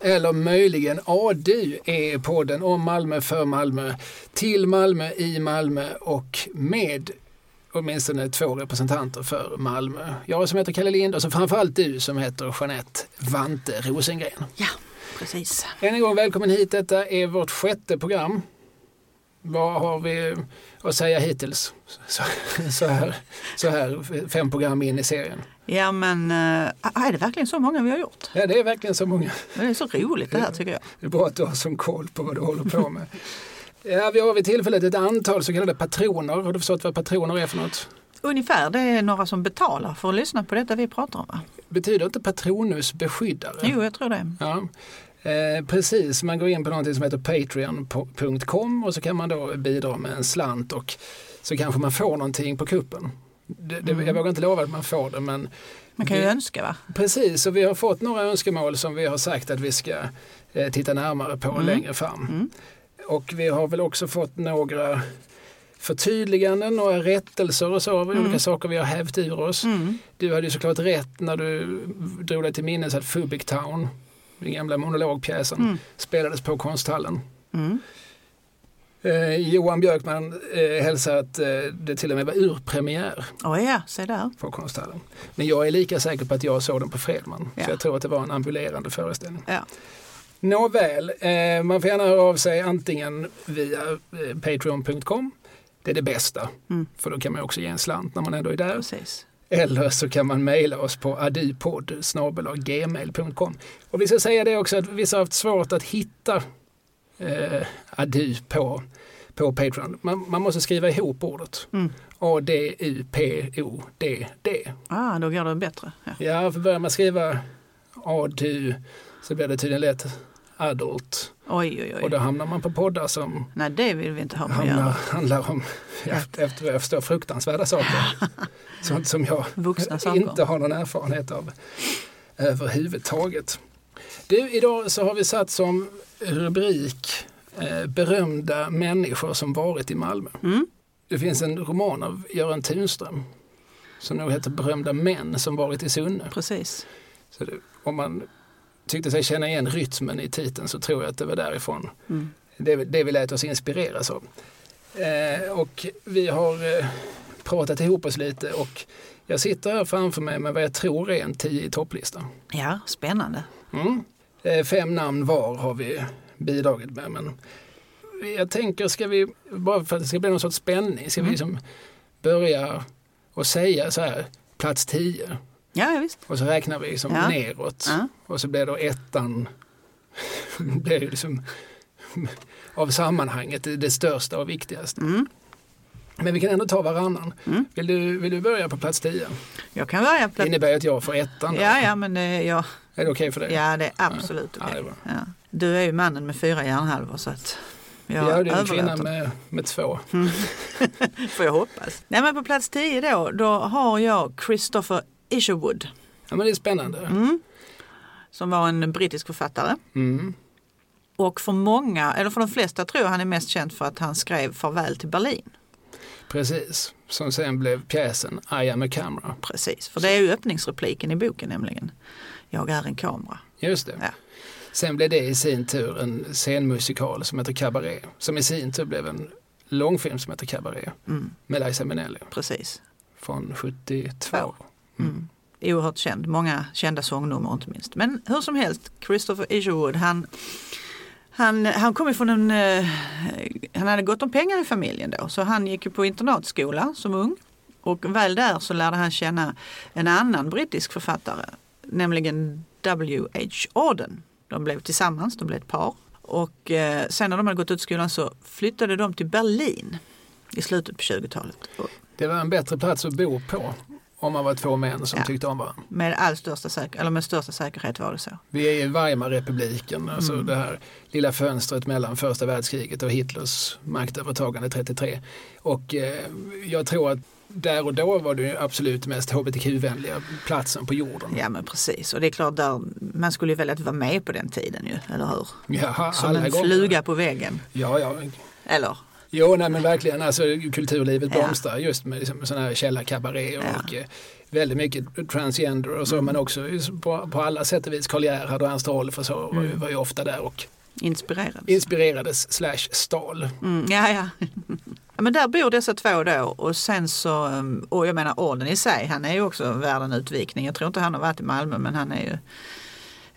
Eller möjligen ADU är podden om Malmö för Malmö, till Malmö, i Malmö och med åtminstone två representanter för Malmö. Jag som heter Kalle Lind och så framförallt du som heter Jeanette Vante Rosengren. Ja, precis. Än en gång välkommen hit. Detta är vårt sjätte program. Vad har vi att säga hittills? Så, så, här, så här fem program in i serien. Ja men äh, är det verkligen så många vi har gjort? Ja det är verkligen så många. Det är så roligt det här tycker jag. Det är bra att du har som koll på vad du håller på med. Ja, vi har vid tillfället ett antal så kallade patroner. Har du förstått vad patroner är för något? Ungefär, det är några som betalar för att lyssna på detta vi pratar om va? Betyder inte patronus beskyddare? Jo, jag tror det. Ja. Eh, precis, man går in på någonting som heter patreon.com och så kan man då bidra med en slant och så kanske man får någonting på kuppen. Det, det, mm. Jag vågar inte lova att man får det men man kan ju vi, önska va? Precis, och vi har fått några önskemål som vi har sagt att vi ska eh, titta närmare på mm. längre fram. Mm. Och vi har väl också fått några förtydliganden, några rättelser och så av mm. olika saker vi har hävt ur oss. Mm. Du hade ju såklart rätt när du drog dig till minnes att Fubic Town, den gamla monologpjäsen, mm. spelades på konsthallen. Eh, Johan Björkman eh, hälsar att eh, det till och med var urpremiär. Oh ja, se där. På konsthallen. Men jag är lika säker på att jag såg den på Fredman. Ja. För jag tror att det var en ambulerande föreställning. Ja. Nåväl, eh, man får gärna höra av sig antingen via eh, patreon.com. Det är det bästa, mm. för då kan man också ge en slant när man ändå är där. Precis. Eller så kan man mejla oss på adupod gmail.com. Och vi ska säga det också att vissa har haft svårt att hitta eh, adu på, på Patreon. Man, man måste skriva ihop ordet. Mm. A-D-U-P-O-D-D. Ah, då går det bättre. Ja, ja för börjar man skriva A-du så blir det tydligen lätt adult. Oj, oj, oj. Och då hamnar man på poddar som Nej, det vill vi inte ha hamnar, handlar om, efter, efter vad jag förstår, fruktansvärda saker. Sånt som jag inte har någon erfarenhet av överhuvudtaget. Du, idag så har vi satt som rubrik berömda människor som varit i Malmö. Mm. Det finns en roman av Göran Tunström som nog heter Berömda män som varit i Sunne. Precis. Så det, om man tyckte sig känna igen rytmen i titeln så tror jag att det var därifrån mm. det, det vi lät oss inspireras av. Eh, och vi har eh, pratat ihop oss lite och jag sitter här framför mig med vad jag tror är en tio i topplista. Ja, spännande. Mm. Eh, fem namn var har vi bidragit med. Men jag tänker, ska vi, bara för att det ska bli någon sorts spänning, ska mm. vi liksom börja och säga så här, plats tio. Ja, visst. Och så räknar vi liksom ja. neråt. Ja. Och så blir då ettan blir liksom av sammanhanget det, största och viktigaste. Mm. Men vi kan ändå ta varannan. Mm. Vill, du, vill du börja på plats 10? Jag kan börja på plats... Det innebär att jag får ettan. Då. Ja, ja, men det, eh, ja. Är det okej okay för dig? Ja, det är absolut ja. okej. Okay. Ja, Du är ju mannen med fyra hjärnhalvor så att jag Ja, du är en kvinna med, med två. Mm. får jag hoppas. Nej, men på plats 10 då, då har jag Christopher Isherwood. Ja, men det är spännande. Mm. Som var en brittisk författare. Mm. Och för många, eller för de flesta tror jag han är mest känd för att han skrev Farväl till Berlin. Precis, som sen blev pjäsen I am a camera. Precis, för det är ju öppningsrepliken i boken nämligen. Jag är en kamera. Just det. Ja. Sen blev det i sin tur en scenmusikal som heter Cabaret. Som i sin tur blev en långfilm som heter Cabaret. Mm. Med Liza Minnelli. Precis. Från 72. Mm. Mm. Oerhört känd, många kända sångnummer inte minst. Men hur som helst, Christopher Isherwood han han, han kom från en, eh, han hade gott om pengar i familjen då så han gick på internatskola som ung. Och väl där så lärde han känna en annan brittisk författare, nämligen W.H. Auden. De blev tillsammans, de blev ett par. Och eh, sen när de hade gått ut skolan så flyttade de till Berlin i slutet på 20-talet. Det var en bättre plats att bo på om man var två män som ja. tyckte om varandra. Med, all största säker eller med största säkerhet var det så. Vi är i Weimarrepubliken, alltså mm. det här lilla fönstret mellan första världskriget och Hitlers maktövertagande 33. Och eh, jag tror att där och då var det absolut mest hbtq-vänliga platsen på jorden. Ja men precis och det är klart där, man skulle ju välja att vara med på den tiden ju, eller hur? Ja, Som en gånger. fluga på väggen. Ja, ja. Eller? Jo, nej men verkligen. Alltså, kulturlivet blomstrar ja. just med liksom, sådana här källarkabaréer. Ja. Och, eh, väldigt mycket transgender och så Mm. men också på, på alla sätt och vis Karl Gerhard och Ernst Rolf och så var, ju, Mm. var ju ofta där och Inspirerad. inspirerades slash stal. Mm, ja, ja. Men där bor dessa två då och sen så, um, och jag menar orden i sig, han är ju också värd en utvikning. Jag tror inte han har varit i Malmö men han är ju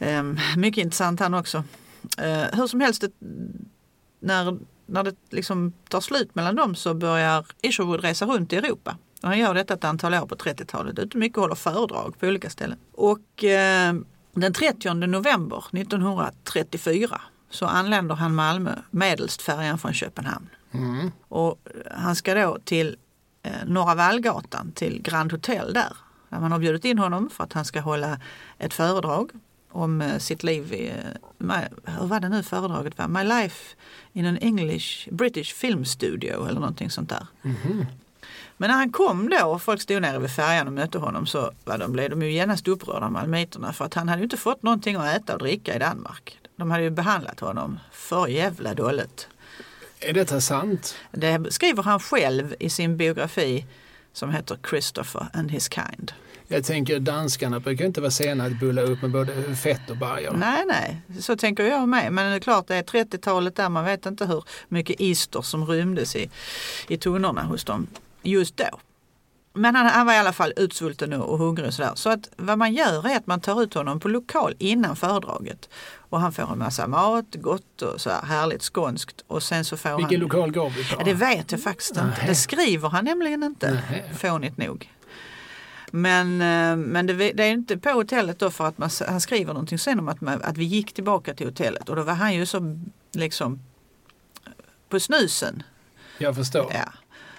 um, mycket intressant han också. Uh, hur som helst, det, när, när det liksom tar slut mellan dem så börjar Isherwood resa runt i Europa. Och han gör detta ett antal år på 30-talet, ute mycket och håller föredrag på olika ställen. Och eh, den 30 november 1934 så anländer han Malmö medelst färjan från Köpenhamn. Mm. Och han ska då till eh, Norra Vallgatan till Grand Hotel där. Där man har bjudit in honom för att han ska hålla ett föredrag om eh, sitt liv i, eh, my, hur var det nu föredraget var? My life in an English, British film studio eller någonting sånt där. Mhm. Men när han kom då och folk stod nere vid färjan och mötte honom så var de, blev de ju genast upprörda malmöiterna för att han hade ju inte fått någonting att äta och dricka i Danmark. De hade ju behandlat honom för jävla dåligt. Är detta sant? Det skriver han själv i sin biografi som heter Christopher and his kind. Jag tänker danskarna brukar inte vara sena att bulla upp med både fett och bajer. Nej, nej, så tänker jag med. Men det är klart det är 30-talet där, man vet inte hur mycket ister som rymdes i, i tunnorna hos dem just då. Men han, han var i alla fall utsvulten och, och hungrig och sådär. Så att vad man gör är att man tar ut honom på lokal innan föredraget. Och han får en massa mat, gott och så här härligt skånskt. Och sen så får Vilken han... lokal vi på? Ja, det vet jag faktiskt inte. Det skriver han nämligen inte. Nej. Fånigt nog. Men, eh, men det, det är inte på hotellet då för att man, han skriver någonting sen om att, man, att vi gick tillbaka till hotellet och då var han ju så liksom på snusen. Jag förstår. Ja.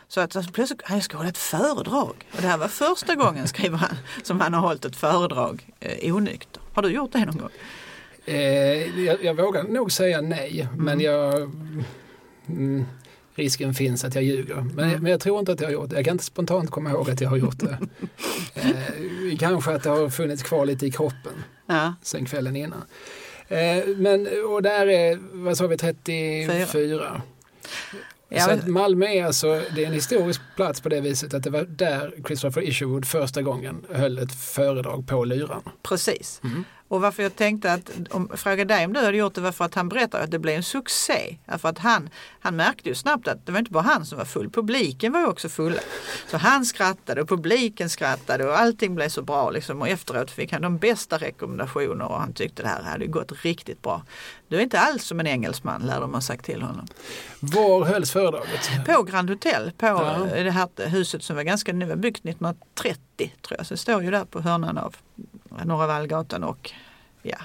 Så att alltså, plötsligt, "Ah, jag ska hålla ett föredrag. Och det här var första gången, skriver han, som han har hållit ett föredrag eh, onykter. Har du gjort det någon gång? Eh, jag, jag vågar nog säga nej, men jag... Mm, risken finns att jag ljuger. Men, Mm. men jag tror inte att jag har gjort det. Jag kan inte spontant komma ihåg att jag har gjort det. eh, kanske att det har funnits kvar lite i kroppen Ja, sen kvällen innan. Eh, men, och där är, vad sa vi, 34. Ja, så men- Malmö är alltså, det är en historisk plats på det viset att det var där Christopher Isherwood första gången höll ett föredrag på Lyran. precis. Mm. Och varför jag tänkte att om, fråga dig om du hade gjort det var för att han berättade att det blev en succé. För att han, han märkte ju snabbt att det var inte bara han som var full, publiken var ju också fulla. Så han skrattade och publiken skrattade och allting blev så bra liksom. Och efteråt fick han de bästa rekommendationer och han tyckte det här hade gått riktigt bra. Du är inte alls som en engelsman lär de ha sagt till honom. Var hölls föredraget? På Grand Hotel, på Ja. det här huset som var ganska nu, byggt 1930 tror jag. Så det står ju där på hörnan av Norra Vallgatan och ja,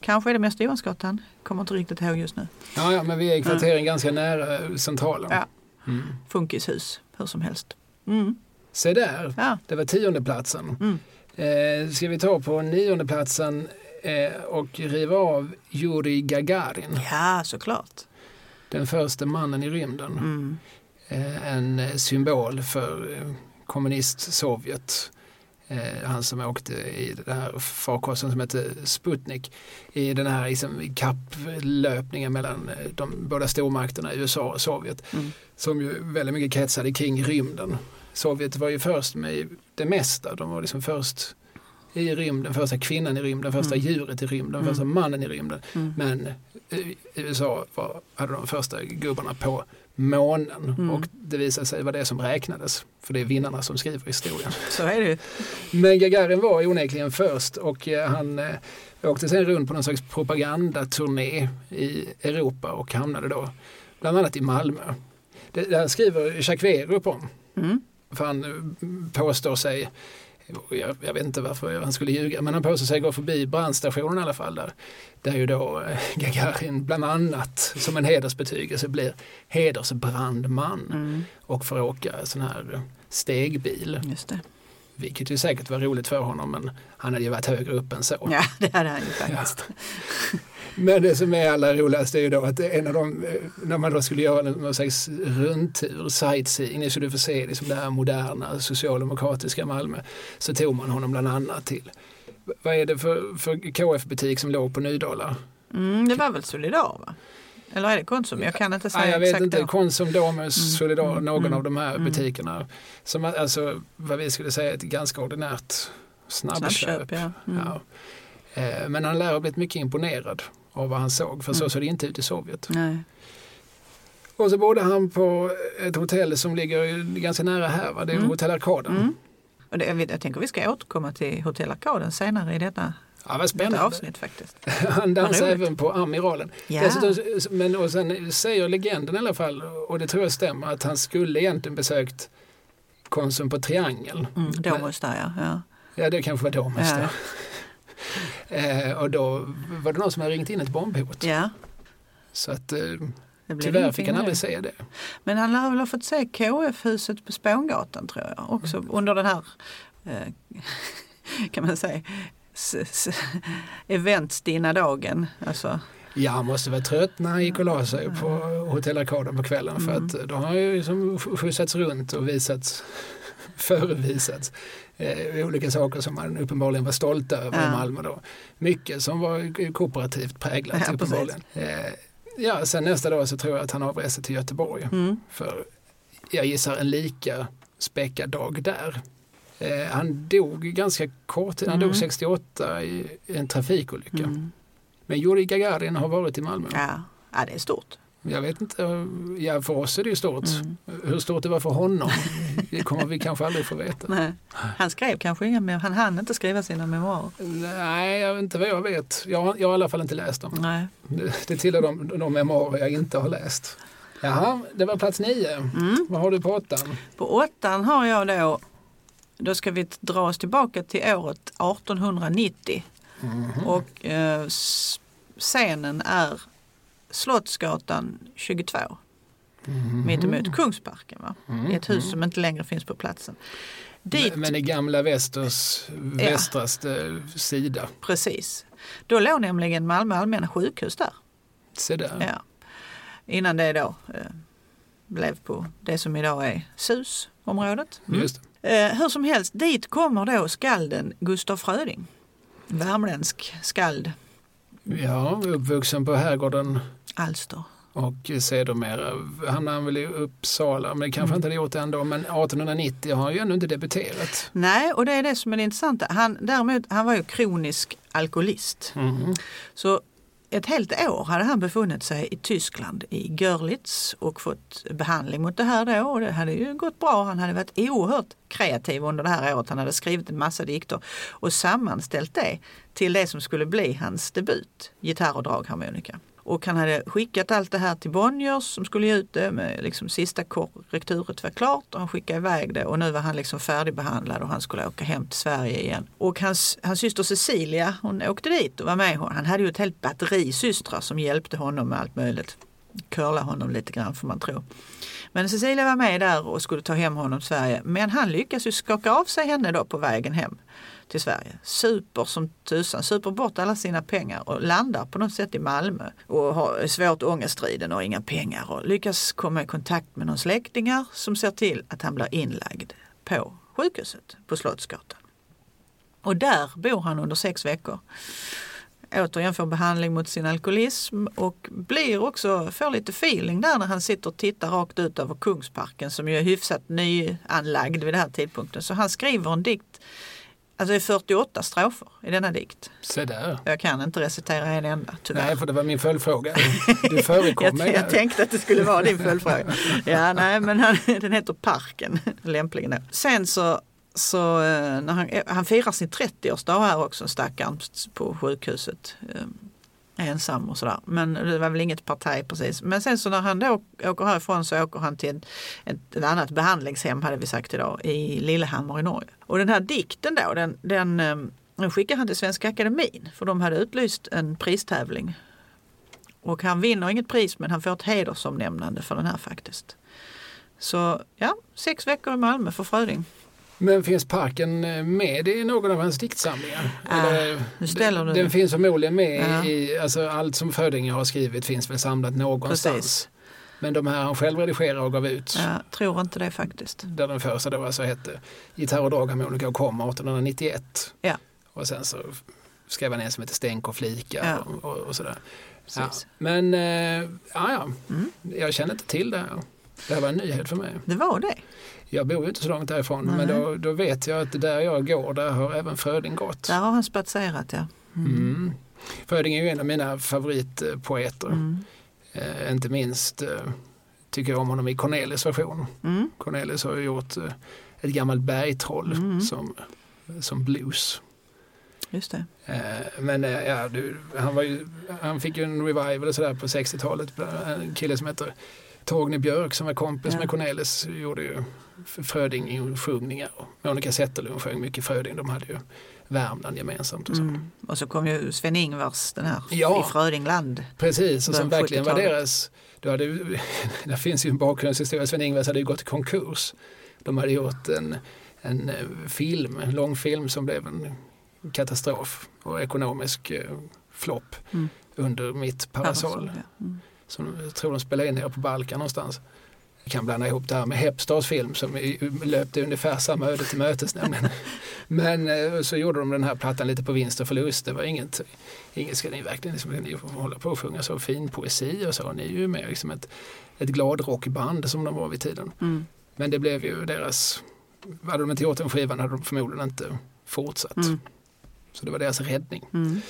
kanske är det mest Johansgatan. Kommer inte riktigt ihåg just nu. Ja, ja, men vi är i kvarteren ganska nära eh, centralen. Ja. Mm. Funkishus, hur som helst. Mm. Se där, Ja. det var tionde platsen. Mm. Eh, ska vi ta på nionde platsen och riva av Yuri Gagarin, ja, såklart. den första mannen i rymden. Mm. Eh, en eh, symbol för eh, kommunist-Sovjet. Eh, han som åkte i den här farkosten som hette Sputnik i den här liksom, kapplöpningen mellan eh, de båda stormakterna USA och Sovjet Mm. som ju väldigt mycket kretsade kring rymden. Sovjet var ju först med det mesta. De var liksom först i rymden, första kvinnan i rymden, första Mm. djuret i rymden, Mm. första mannen i rymden. Mm. Men eh, USA var, hade de första gubbarna på månen Mm. och det visade sig vara det som räknades. För det är vinnarna som skriver historien. Så är det. Men Gagarin var onekligen först och eh, han eh, åkte sen runt på någon slags propagandaturné i Europa och hamnade då bland annat i Malmö. Det där skriver Jacques Werup om. Mm. För han eh, påstår sig, jag, jag vet inte varför han skulle ljuga, men han påstår sig gå förbi brandstationen i alla fall där. Där ju då eh, Gagarin bland annat som en hedersbetygelse blir hedersbrandman Mm. och får åka sån här stegbil. Just det. Vilket ju säkert var roligt för honom men han hade ju varit högre upp än så. Ja, det hade han ju faktiskt. Men det som är allra roligast är ju då att en av dem, eh, när man då skulle göra någon slags rundtur, sightseeing, så du får se liksom det här moderna socialdemokratiska Malmö, så tog man honom bland annat till, vad är det för, för KF-butik som låg på Nydala? Mm, det var väl Solidar va? Eller är det Konsum? Jag kan inte säga Nej, jag vet exakt inte. då. Konsum, Domus, Solidar, mm, någon mm, av de här mm. butikerna. Som alltså vad vi skulle säga ett ganska ordinärt snabbköp. Snabbköp, ja. Mm. Ja. Eh, Men han lär ha blivit mycket imponerad av vad han såg, för så Mm. såg det inte ut i Sovjet. Nej. Och så bodde han på ett hotell som ligger ganska nära här, va? det är Mm. Hotell Arkaden. Mm. Och det, jag, jag tänker vi ska återkomma till Hotell Arkaden senare i detta, Ja, vad spännande. avsnitt faktiskt. Han dansar även på Amiralen. Ja. Dessutom, men, och sen säger legenden i alla fall, och det tror jag stämmer, att han skulle egentligen besökt Konsum på Triangel. Mm, Domus där ja. ja. Ja, det kanske var Domus Ja. ja. eh, Och då var det någon som hade ringt in ett bombhot. ja. Så att, eh, tyvärr fick han aldrig se det. Men han lär väl fått se KF-huset på Spångatan tror jag också under den här eh, kan man säga eventstinna dagen. Alltså, Ja, han måste vara trött när han gick och la sig på Hotell Arkaden på kvällen. För Mm. att då har han ju liksom skjutsats runt och visats, förevisats eh, olika saker som man uppenbarligen var stolt över i Ja. Malmö. Då. Mycket som var kooperativt präglat Ja, uppenbarligen. Eh, ja, sen nästa dag så tror jag att han avreser till Göteborg. mm, För jag gissar en lika späckad dag där. Eh, han dog ganska kort, han Mm. dog 68 i en trafikolycka. mm. Men Yuri Gagarin har varit i Malmö. Ja. ja, det är stort. Jag vet inte, ja för oss är det ju stort. Mm. Hur stort det var för honom, det kommer vi kanske aldrig få veta. Nej. Han skrev kanske inga mer, han hann inte skriva sina memoarer. Nej, jag inte vad jag vet. Jag, jag har i alla fall inte läst dem. Nej. Det, det tillhör de, de memoarer jag inte har läst. Jaha, det var plats nio. Mm. Vad har du på åttan? På åttan har jag då, då ska vi dra oss tillbaka till året 1890 och eh, scenen är Slottsgatan 22 mittemot Kungsparken va? i ett hus som inte längre finns på platsen. Dit, Men, i gamla västers västraste sida. precis. Då låg nämligen Malmö allmänna sjukhus där. Se där. Ja. Innan det då eh, blev på det som idag är SUS-området. Just det. Eh, hur som helst, dit kommer då skalden Gustaf Fröding. Värmländsk skald, Ja, uppvuxen på herrgården Alster. och sedermera hamnade han väl i Uppsala, men det kanske Mm. inte hade gjort det ändå. Men 1890 har han ju ännu inte debuterat. Nej, och det är det som är det intressanta. Han, däremot, han var ju kronisk alkoholist. Mhm. Så ett helt år hade han befunnit sig i Tyskland, i Görlitz och fått behandling mot det här då. Och det hade ju gått bra. Han hade varit oerhört kreativ under det här året. Han hade skrivit en massa dikter och sammanställt det till det som skulle bli hans debut, gitarr och dragharmonika. Och han hade skickat allt det här till Bonniers som skulle ge ut det med liksom sista korrekturet var klart och han skickade iväg det och nu var han liksom färdigbehandlad och han skulle åka hem till Sverige igen. Och hans, hans syster Cecilia hon åkte dit och var med honom. Han hade ju ett helt batteri systrar som hjälpte honom med allt möjligt. Curla honom lite grann får man tro. Men Cecilia var med där och skulle ta hem honom till Sverige. Men han lyckas ju skaka av sig henne då på vägen hem till Sverige. Super som tusan, super bort alla sina pengar och landar på något sätt i Malmö och har svårt ångestriden och inga pengar och lyckas komma i kontakt med någon släktingar som ser till att han blir inlagd på sjukhuset på Slottsgatan. Och där bor han under sex veckor. Återigen får behandling mot sin alkoholism och blir också, får lite feeling där när han sitter och tittar rakt ut över Kungsparken som ju är hyfsat nyanlagd vid den här tidpunkten. Så han skriver en dikt, alltså det är 48 strofer i denna dikt. Se där. Jag kan inte recitera en enda tyvärr. Nej, för det var min följdfråga. Du förekom Jag, mig. jag där. tänkte att det skulle vara din följdfråga. Ja, nej, men han, den heter Parken, lämpligen. då. Sen så, så eh, när han, han firar sin 30-årsdag här också, stackaren på sjukhuset. Ensam och sådär. Men det var väl inget parti precis. Men sen så när han då åker härifrån så åker han till ett, ett, annat behandlingshem hade vi sagt idag i Lillehammer i Norge. Och den här dikten då den, den, ehm, den skickar han till Svenska Akademin för de hade utlyst en pristävling och han vinner inget pris men han får ett hedersomnämnande för den här faktiskt. Så ja, sex veckor i Malmö för Fröding. Men finns parken med i någon av hans diktsamlingar? Ah, Eller, nu ställer du den det. finns förmodligen med Ja. i, alltså allt som Frödinge har skrivit finns väl samlat någonstans. Precis. Men de här han själv redigerade och gav ut, Jag tror inte det faktiskt. där den första då alltså hette Gitarr och dragharmonika och kom 1891. Ja. Och sen så skrev han en som heter Stänk och flika Ja. och, och, och sådär. Ja. Men eh, ja, ja. Mm. jag kände inte till det här. Det här var en nyhet för mig. Det var det. Jag bor ju inte så långt därifrån Nej. men då, då vet jag att där jag går där har även Fröding gått. Där har han spatserat ja. Mm. Fröding är ju en av mina favoritpoeter. Mm. Eh, inte minst eh, tycker jag om honom i Cornelis version. Mm. Cornelis har ju gjort eh, ett gammalt bergtroll Mm. som, som blues. Just det. Eh, men eh, ja, du, han, var ju, han fick ju en revival och sådär på 60-talet. En kille som heter Torgny Björk som var kompis Ja. med Cornelis gjorde ju Fröding-sjungningar. Monica Zetterlund sjöng mycket Fröding. De hade ju Värmland gemensamt. Och så. Mm. Och så kom ju Sven-Ingvars den här Ja. i Frödingland. Precis, och som verkligen var 70-talet. deras... Du hade, det finns ju en bakgrundshistoria. Sven-Ingvars hade ju gått i konkurs. De hade gjort en, en eh, film, en långfilm som blev en katastrof och ekonomisk eh, flopp Mm. under mitt parasoll. Ja. Mm. Som jag tror de spelade in nere på Balkan någonstans. Jag kan blanda ihop det här med Hepstars film som löpte ungefär samma öde till mötes nämligen. Men eh, så gjorde de den här plattan lite på vinst och förlust. Det var inget, inget ska ni verkligen liksom, ni hålla på och sjunga så fin poesi och så. Ni är ju med liksom ett, ett gladrockband som de var vid tiden. Mm. Men det blev ju deras, hade de inte gjort den skivan hade de förmodligen inte fortsatt. Mm. Så det var deras räddning. Mm.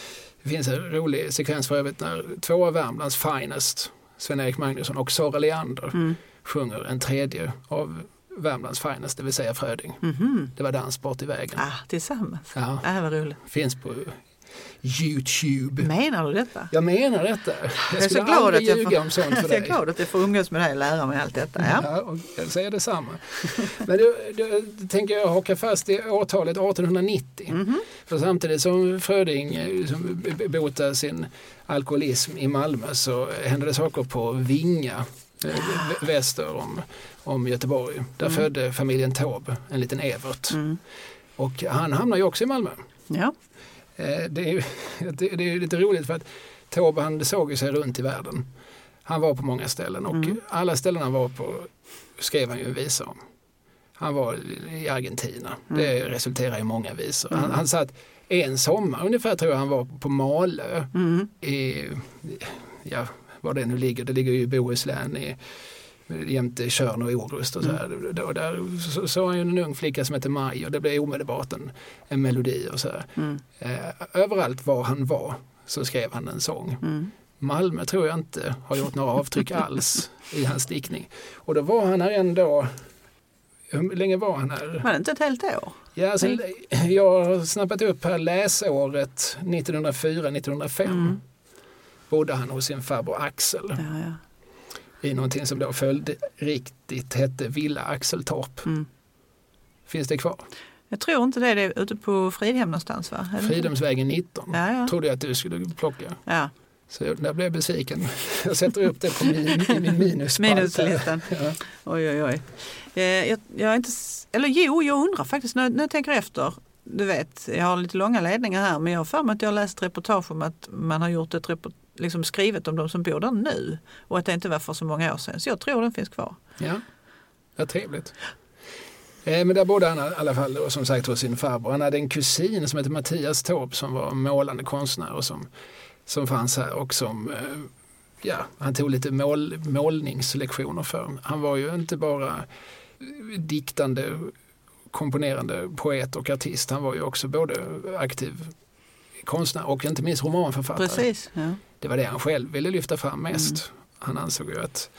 Det finns en rolig sekvens för övrigt när två av Värmlands finest, Sven-Erik Magnusson och Sara Leander, Mm. sjunger en tredje av Värmlands finest, det vill säga Fröding. Mhm. Det var dans bort i vägen. Ah, tillsammans. Ja, Ah, vad roligt. finns på Youtube. Menar du detta? Jag menar detta. Jag, Jag är så glad att jag får- om sånt för Jag är dig. glad att jag får umgås med dig och lära mig allt detta. Ja. Ja, och jag säger detsamma. Men då, då tänker jag haka fast i årtalet 1890. Mhm. För samtidigt som Fröding eh, b- botar sin alkoholism i Malmö så hände det saker på Vinga eh, väster om, om Göteborg. Där Mm. födde familjen Taube en liten Evert. Mm. Och han hamnar ju också i Malmö. Ja. Eh, Det är, ju, det är lite roligt för att Taube han såg ju sig runt i världen. Han var på många ställen och Mm. alla ställen han var på skrev han ju en visa om. Han var i Argentina. Det resulterar i många visor. Han, Mm. han satt en sommar ungefär tror jag han var på Malö Mm. i, ja var det nu ligger, det ligger ju i Bohuslän i jämte Tjörn och Orust och så här. Då, där så- såg han ju en ung flicka som hette Maj och det blev omedelbart en, en melodi och så här. Mm. Eh, överallt var han var så skrev han en sång. Mm. Malmö tror jag inte har gjort några avtryck alls i hans diktning. Och då var han här ändå, hur länge var han här? Var det inte ett helt år? Ja, alltså, jag har snappat upp här läsåret 1904-1905. Mm. Bodde han hos sin farbror Axel Ja, ja. I någonting som då följdriktigt hette Villa Axeltorp. Mm. Finns det kvar? Jag tror inte det. Det är ute på Fridhem någonstans va? Fridhemsvägen 19. Ja, ja. Trodde jag att du skulle plocka. ja. Så jag- där blev jag besviken. Jag sätter upp det på min, min minusspalt. Minuslistan. Ja. Oj, oj, oj. Eh, jag, jag är inte, eller jo, jag undrar faktiskt när jag tänker efter. Du vet, jag har lite långa ledningar här men jag har för mig att jag läst reportage om att man har gjort ett report, liksom skrivet om de som bor där nu och att det inte var för så många år sedan. Så jag tror den finns kvar. Ja, vad trevligt. Eh, men där bodde han i alla fall och som sagt hos sin farbror. Han hade en kusin som hette Mattias Taube som var målande konstnär och som, som fanns här och som eh, ja, han tog lite mål, målningslektioner för. Han var ju inte bara diktande, komponerande poet och artist. Han var ju också både aktiv konstnär och inte minst romanförfattare. Precis. Ja. Det var det han själv ville lyfta fram mest. Han ansåg ju att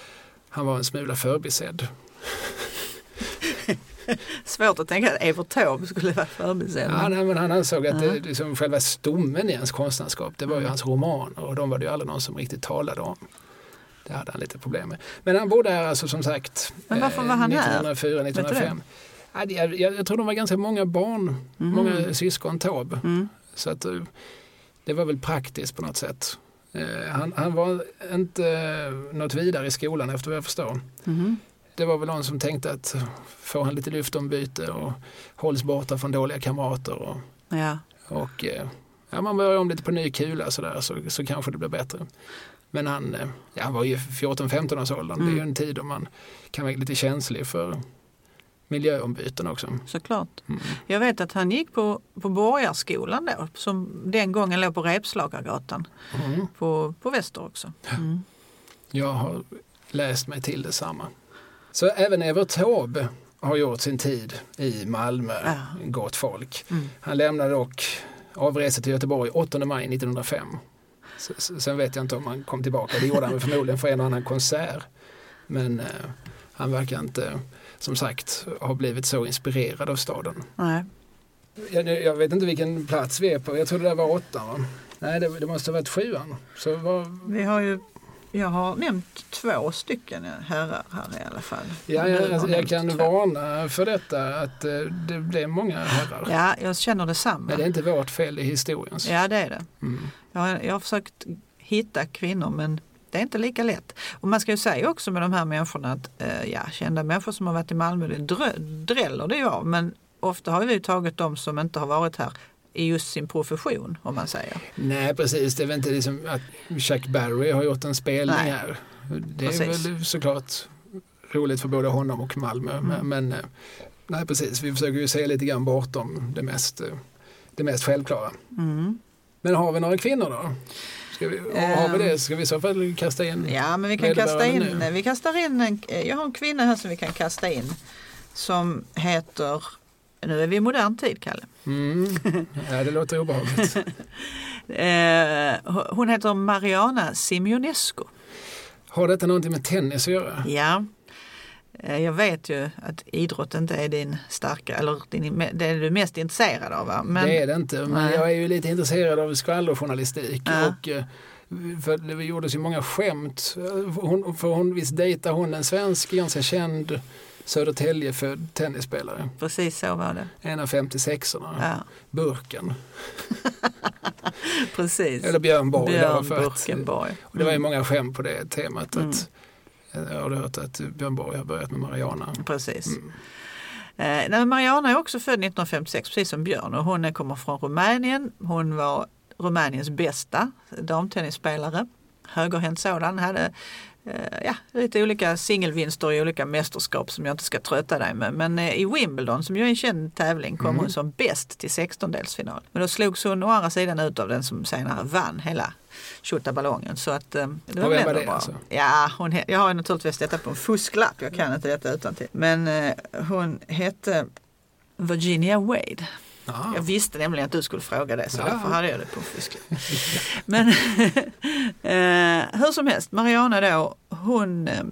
han var en smula förbisedd. Svårt att tänka att Evert Taube skulle vara förbisedd. Ja, nej, men han ansåg att det, liksom, själva stommen i hans konstnärskap det var ju hans romaner och de var det ju aldrig någon som riktigt talade om. Det hade han lite problem med. Men han bodde här alltså som sagt Men varför var han här? 1904, Vet du 1905. Ja, det- jag, jag, jag tror de var ganska många barn, Mhm. många syskon Taube. Mm. Så att, eh, det var väl praktiskt på något sätt. Eh, Han, han var inte eh, något vidare i skolan efter vad jag förstår. Mhm. Det var väl någon som tänkte att får han lite luftombyte och hålls borta från dåliga kamrater och, Ja. och ja, man börjar om lite på ny kula så, där, så, så kanske det blir bättre. Men han, ja, han var ju 14-15 års åldern. Det är ju Mm. en tid då man kan vara lite känslig för miljöombyten också. Såklart. Mm. Jag vet att han gick på, på Borgarskolan då, som den gången låg på Repslagargatan Mm. på, på Väster också. Mm. Jag har läst mig till detsamma. Så även Evert Taube har gjort sin tid i Malmö, Ja. gott folk. Mm. Han lämnade dock avresa till Göteborg 8 maj 1905. S- s- Sen vet jag inte om han kom tillbaka, det gjorde han förmodligen för en och annan konsert. Men eh, han verkar inte, som sagt, ha blivit så inspirerad av staden. Nej. Jag, jag vet inte vilken plats vi är på, jag tror det där var åttan va? Nej, det, det måste ha varit sjuan. Så vad, Vi har ju, jag har nämnt två stycken herrar här i alla fall. Ja, jag, har alltså, jag nämnt kan två. varna för detta att eh, det blev många herrar. Ja, jag känner detsamma. Men det är inte vårt fel i historiens. Ja, det är det. Mm. Jag har, jag har försökt hitta kvinnor men det är inte lika lätt. Och man ska ju säga också med de här människorna att eh, ja, kända människor som har varit i Malmö, det dräller det ju av. Men ofta har vi tagit de som inte har varit här i just sin profession om man säger. Nej precis, det är väl inte liksom att Chuck Berry har gjort en spelning Nej. här. Det är Precis. väl såklart roligt för både honom och Malmö. Mm. Men, men eh, nej precis, vi försöker ju se lite grann bortom det mest, eh, det mest självklara. Mm. Men har vi några kvinnor då? Ska vi, har vi Ehm. det ska vi i så fall kasta in. Ja men vi kan kasta in, nu. vi kastar in en, jag har en kvinna här som vi kan kasta in som heter, nu är vi i modern tid Kalle. Mm. Ja, det låter obehagligt. Eh, hon heter Mariana Simionescu. Har detta någonting med tennis att göra? Ja, jag vet ju att idrott inte är din starka, eller din, det är du mest intresserad av. Va? Men, det är det inte, men Nej. jag är ju lite intresserad av skvallerjournalistik. Ja. Och, eh, för det gjordes ju många skämt. Hon, för hon, visst dejtar hon en svensk, ganska känd Södertälje-född tennisspelare. Precis så var det. En av 56orna. Ja, Burken. precis. Eller Björn Borg. Björn att- Burkenborg. Och det var ju många skämt på det temat. Mm. Jag har hört att Björn Borg har börjat med Mariana. Precis. Mm. Eh, Mariana är också född 1956 precis som Björn och hon kommer från Rumänien. Hon var Rumäniens bästa damtennisspelare. Högerhänt sådan. Hade eh, ja, lite olika singelvinster i olika mästerskap som jag inte ska trötta dig med. Men eh, i Wimbledon som ju är en känd tävling kom Mm. hon som bäst till 16-delsfinal. Men då slogs hon å andra sidan ut av den som senare vann hela tjottaballongen. Så att eh, det Och var vem det bra. alltså? Ja, hon, jag har naturligtvis detta på en fusklapp. Jag kan inte detta utan till. Men eh, hon hette Virginia Wade. Ja. Jag visste nämligen att du skulle fråga det så Ja. därför hade jag det på en fusklapp. Men eh, hur som helst, Mariana då, hon eh,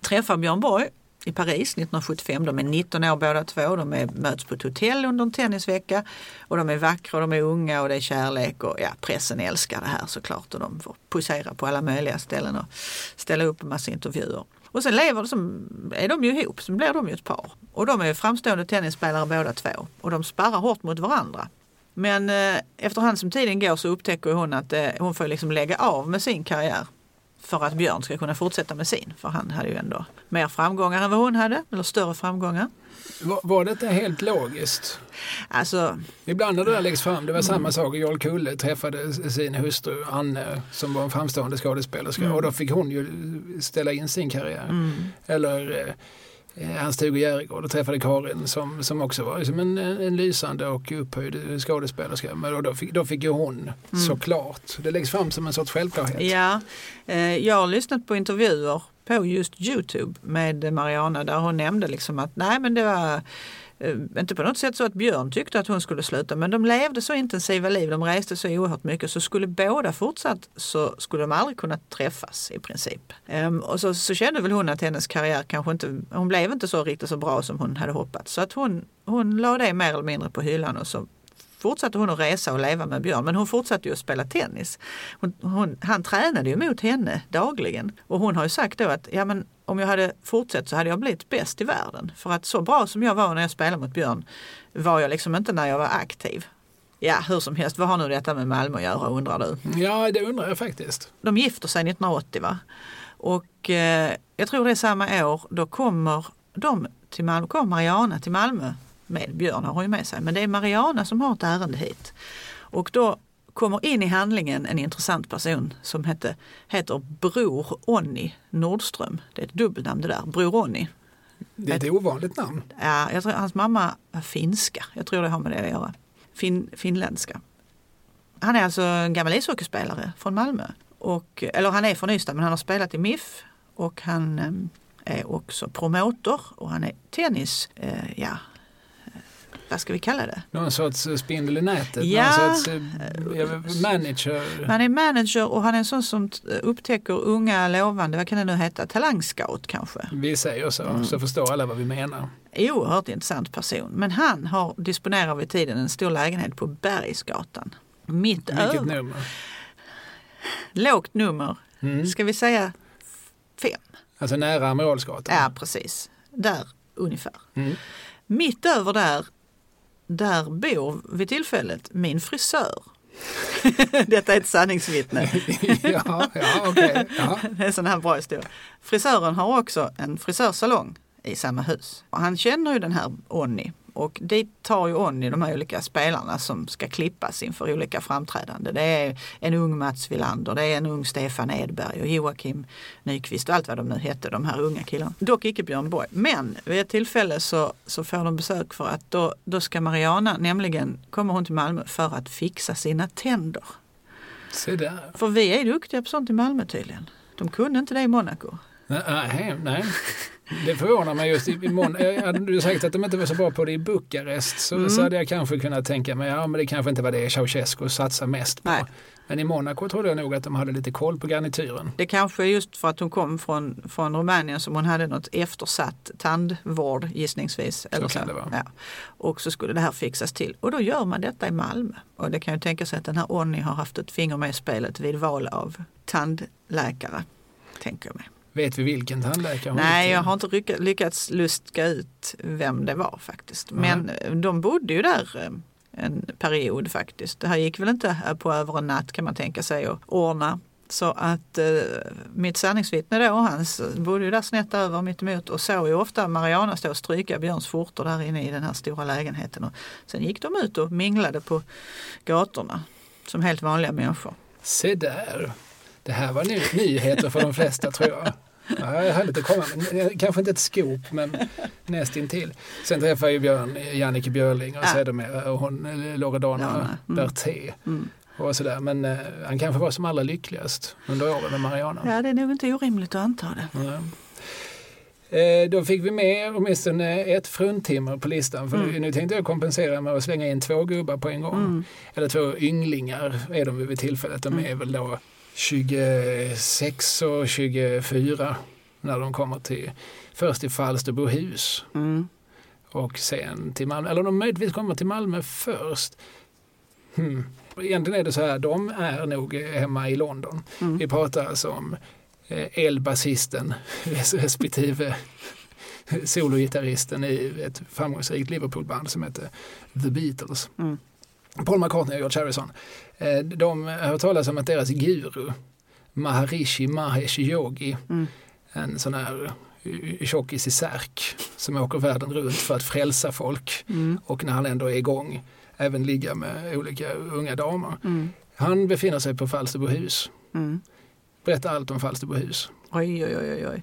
träffar Björn Borg i Paris 1975. De är 19 år båda två. De är, möts på ett hotell under en tennisvecka. Och de är vackra och de är unga och det är kärlek. Och ja, pressen älskar det här såklart. Och de får posera på alla möjliga ställen och ställa upp en massa intervjuer. Och sen lever de som, är de ju ihop, så blir de ju ett par. Och de är ju framstående tennisspelare båda två. Och de sparrar hårt mot varandra. Men eh, efterhand som tiden går så upptäcker hon att eh, hon får liksom lägga av med sin karriär för att Björn ska kunna fortsätta med sin. För han hade ju ändå mer framgångar än vad hon hade, eller större framgångar. Var, var detta helt logiskt? Alltså, Ibland när det där läggs fram, det Mm. var samma sak. Jarl Kulle träffade sin hustru Anne som var en framstående skådespelerska Mm. och då fick hon ju ställa in sin karriär. mm, Eller eh, Hans-Tugo Järegård och träffade Karin som, som också var liksom en, en, lysande och upphöjd skådespelerska. Men då fick, då fick ju hon Mm. såklart. Det läggs fram som en sorts självklarhet. ja, eh, jag har lyssnat på intervjuer på just Youtube med Mariana där hon nämnde liksom att nej men det var eh, Eh, inte på något sätt så att Björn tyckte att hon skulle sluta men de levde så intensiva liv, de reste så oerhört mycket så skulle båda fortsatt så skulle de aldrig kunna träffas i princip. Ehm, och så, så kände väl hon att hennes karriär kanske inte, hon blev inte så riktigt så bra som hon hade hoppats. Så att hon, hon la det mer eller mindre på hyllan och så fortsatte hon att resa och leva med Björn. Men hon fortsatte ju att spela tennis. Hon, hon, han tränade ju mot henne dagligen. Och hon har ju sagt då att ja, men om jag hade fortsatt så hade jag blivit bäst i världen. För att så bra som jag var när jag spelade mot Björn var jag liksom inte när jag var aktiv. Ja, hur som helst, vad har nu detta med Malmö att göra undrar du? Ja, det undrar jag faktiskt. De gifter sig 1980 va? Och eh, jag tror det är samma år, då kommer de till Malmö, kommer Mariana till Malmö med Björn har ju med sig, men det är Mariana som har ett ärende hit. Och då kommer in i handlingen en intressant person som hette, heter Bror Onni Nordström. Det är ett dubbelnamn det där, Bror Onni. Det är ett ovanligt namn. Ja, jag tror hans mamma var finska. Jag tror det har med det att göra. Fin, finländska. Han är alltså en gammal ishockeyspelare från Malmö. Och, eller han är från Ystad men han har spelat i MIF och han eh, är också promotor och han är tennis, eh, ja, vad ska vi kalla det? Någon sorts eh, spindel i nätet? Ja. Någon sorts eh, manager? Han är manager och han är en sån som upptäcker unga lovande, vad kan det nu heta, talangscout kanske? Vi säger så, mm. så förstår alla vad vi menar. Oerhört intressant person. Men han har, disponerar vid tiden en stor lägenhet på Bergsgatan. Mitt Vilket över. nummer? Lågt nummer, Mm. ska vi säga fem? Alltså nära Amiralsgatan? Ja, precis. Där ungefär. Mm. Mitt över där, där bor vid tillfället min frisör. Detta är ett sanningsvittne. ja, ja okej. Ja. Det är en sån här bra historia. Frisören har också en frisörsalong i samma hus. Och han känner ju den här Onni och dit tar ju Onni de här olika spelarna som ska klippas inför olika framträdanden. Det är en ung Mats Wilander, det är en ung Stefan Edberg och Joakim Nyqvist och allt vad de nu hette, de här unga killarna. Dock icke Björn Borg. Men vid ett tillfälle så, så får de besök för att då, då ska Mariana, nämligen kommer hon till Malmö för att fixa sina tänder. Se där. För vi är duktiga på sånt i Malmö tydligen. De kunde inte det i Monaco. Nej, nej. Det förvånar mig just i imorgon. Hade du sagt att de inte var så bra på det i Bukarest så, Mm. så hade jag kanske kunnat tänka mig, ja men det kanske inte var det Ceausescu satsade mest på. Nej. Men i Monaco trodde jag nog att de hade lite koll på garnityren. Det kanske är just för att hon kom från, från Rumänien som hon hade något eftersatt tandvård gissningsvis. Eller så. vara. Ja. Och så skulle det här fixas till. Och då gör man detta i Malmö. Och det kan ju tänka sig att den här Onni har haft ett finger med i spelet vid val av tandläkare. Tänker jag mig. Vet vi vilken tandläkare Nej, jag har inte lyck- lyckats luska ut vem det var faktiskt. Men eh, de bodde ju där eh, en period faktiskt. Det här gick väl inte eh, på över en natt kan man tänka sig att ordna. Så att eh, mitt sanningsvittne då, hans bodde ju där snett över mitt emot och såg ju ofta Mariana stå och stryka Björns skjortor där inne i den här stora lägenheten. Och sen gick de ut och minglade på gatorna som helt vanliga människor. Se där. Det här var ny, nyheter för de flesta tror jag. Ja, jag hade att komma med. Kanske inte ett skop men nästintill. Sen träffade jag Björn, Jannike Björling och Ja. sedermera och hon Loredana Loredana, mm. Berté. Mm. Och sådär. Men eh, han kanske var som allra lyckligast under åren med Mariana. Ja, det är nog inte orimligt att anta det. Ja. Eh, Då fick vi med åtminstone ett fruntimmer på listan. För Mm. nu tänkte jag kompensera med att slänga in två gubbar på en gång. Mm. Eller två ynglingar är de vid tillfället. De Mm. är väl då 26 och 24 när de kommer till först till Falsterbohus Mm. och sen till Malmö. Eller de möjligtvis kommer till Malmö först. Hmm. Egentligen är det så här, de är nog hemma i London. Mm. Vi pratar alltså om eh, elbasisten respektive sologitarristen i ett framgångsrikt Liverpoolband som heter The Beatles. Mm. Paul McCartney och George Harrison. Eh, De har hört talas om att deras guru Maharishi Mahesh Yogi, Mm. en sån här eh, tjockis i särk som åker världen runt för att frälsa folk Mm. och när han ändå är igång även ligga med olika unga damer. Mm. Han befinner sig på Falsterbohus. Mm. Berätta allt om Falsterbohus. Oj, oj, oj, oj.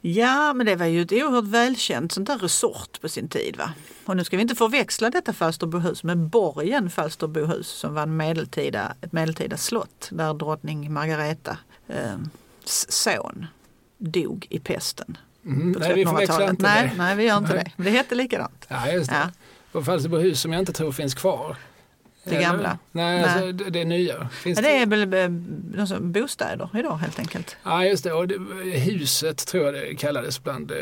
Ja, men det var ju ett oerhört välkänt sånt där resort på sin tid. Va? Och nu ska vi inte förväxla detta Falsterbohus med borgen Falsterbohus som var en medeltida, ett medeltida slott där drottning Margareta eh, son dog i pesten. Mm, nej, vi förväxlar 1300-talet. inte nej, det. nej, vi gör inte Nej. det. Men det hette likadant. Ja, just det. Ja. På Falsterbohus som jag inte tror finns kvar. Det Eller? gamla? Nej, Nej. Alltså, det, det är nya. Finns Ja, det är väl eh, bostäder idag helt enkelt. Ja, just det. Och det, huset tror jag det kallades bland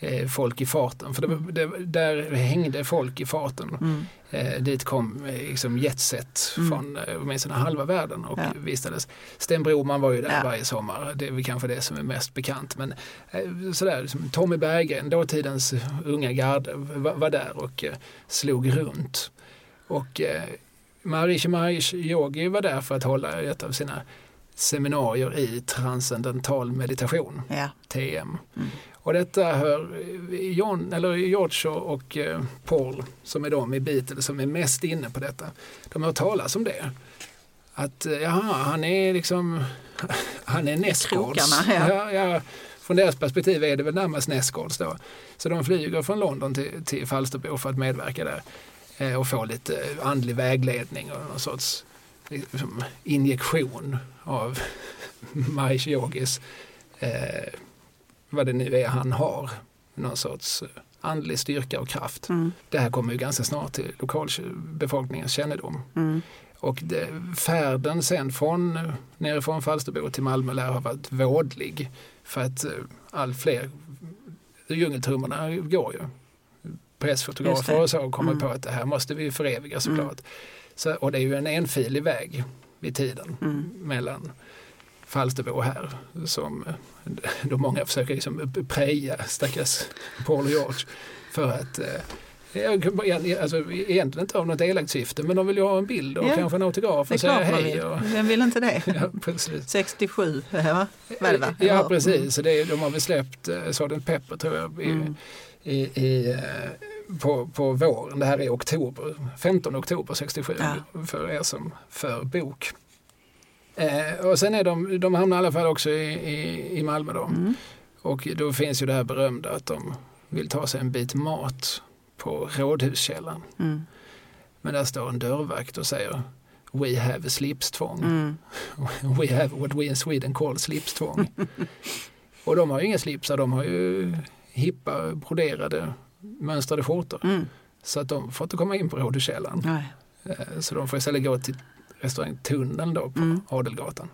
eh, folk i farten. För det, det, där hängde folk i farten. Mm. Eh, dit kom eh, liksom jetset Mm. från eh, åtminstone halva världen och Ja. vistades. Sten Broman var ju där Ja. varje sommar. Det är väl kanske det som är mest bekant. Men eh, sådär, liksom, Tommy Berggren, dåtidens unga garde, var, var där och eh, slog runt. Och eh, Maharishi Mahesh Yogi var där för att hålla ett av sina seminarier i transcendental meditation, Ja. TM. Mm. Och detta hör John, eller George och eh, Paul, som är de i Beatles som är mest inne på detta, de har hört talas om det. Att eh, jaha, han är liksom, han är nästgårds. ja. ja, ja. från deras perspektiv är det väl närmast nästgårds då. Så de flyger från London till, till Falsterbo för att medverka där och få lite andlig vägledning och någon sorts liksom, injektion av Mahesh Yogis, eh, vad det nu är han har, någon sorts andlig styrka och kraft. Mm. Det här kommer ju ganska snart till lokalbefolkningens kännedom. Mm. Och det, färden sen från nerifrån Falsterbo till Malmö lär ha varit vådlig. För att eh, allt fler djungeltrummorna går ju. Pressfotografer och så kommer Mm. på att det här måste vi föreviga såklart. Så, och det är ju en enfilig väg vid tiden Mm. mellan Falsterbo här som eh, då många försöker liksom preja stackars Paul och George för att eh, Alltså, egentligen inte av något elakt syfte men de vill ju ha en bild och Ja, kanske en autograf och säga hej. vill. Och, Vem vill inte det? ja, precis. 67, va? Var det, va? Ja Eller? precis, så det är, de har väl släppt uh, Sgt. Pepper tror jag i, Mm. i, i, eh, på, på våren. Det här är oktober, 15 oktober 67 Ja. för er som för bok. Eh, och sen är de, de hamnar i alla fall också i, i, i Malmö då. Mm. Och då finns ju det här berömda att de vill ta sig en bit mat på Rådhuskällaren. Mm. Men där står en dörrvakt och säger We have a slipstvång. Mm. We have what we in Sweden call slipstvång. och de har ju inga slipsar, de har ju hippa broderade mönstrade skjortor. Mm. Så att de får inte komma in på Rådhuskällaren. Nej. Eh, Så de får istället gå till restaurang Tunneln då på Mm. Adelgatan.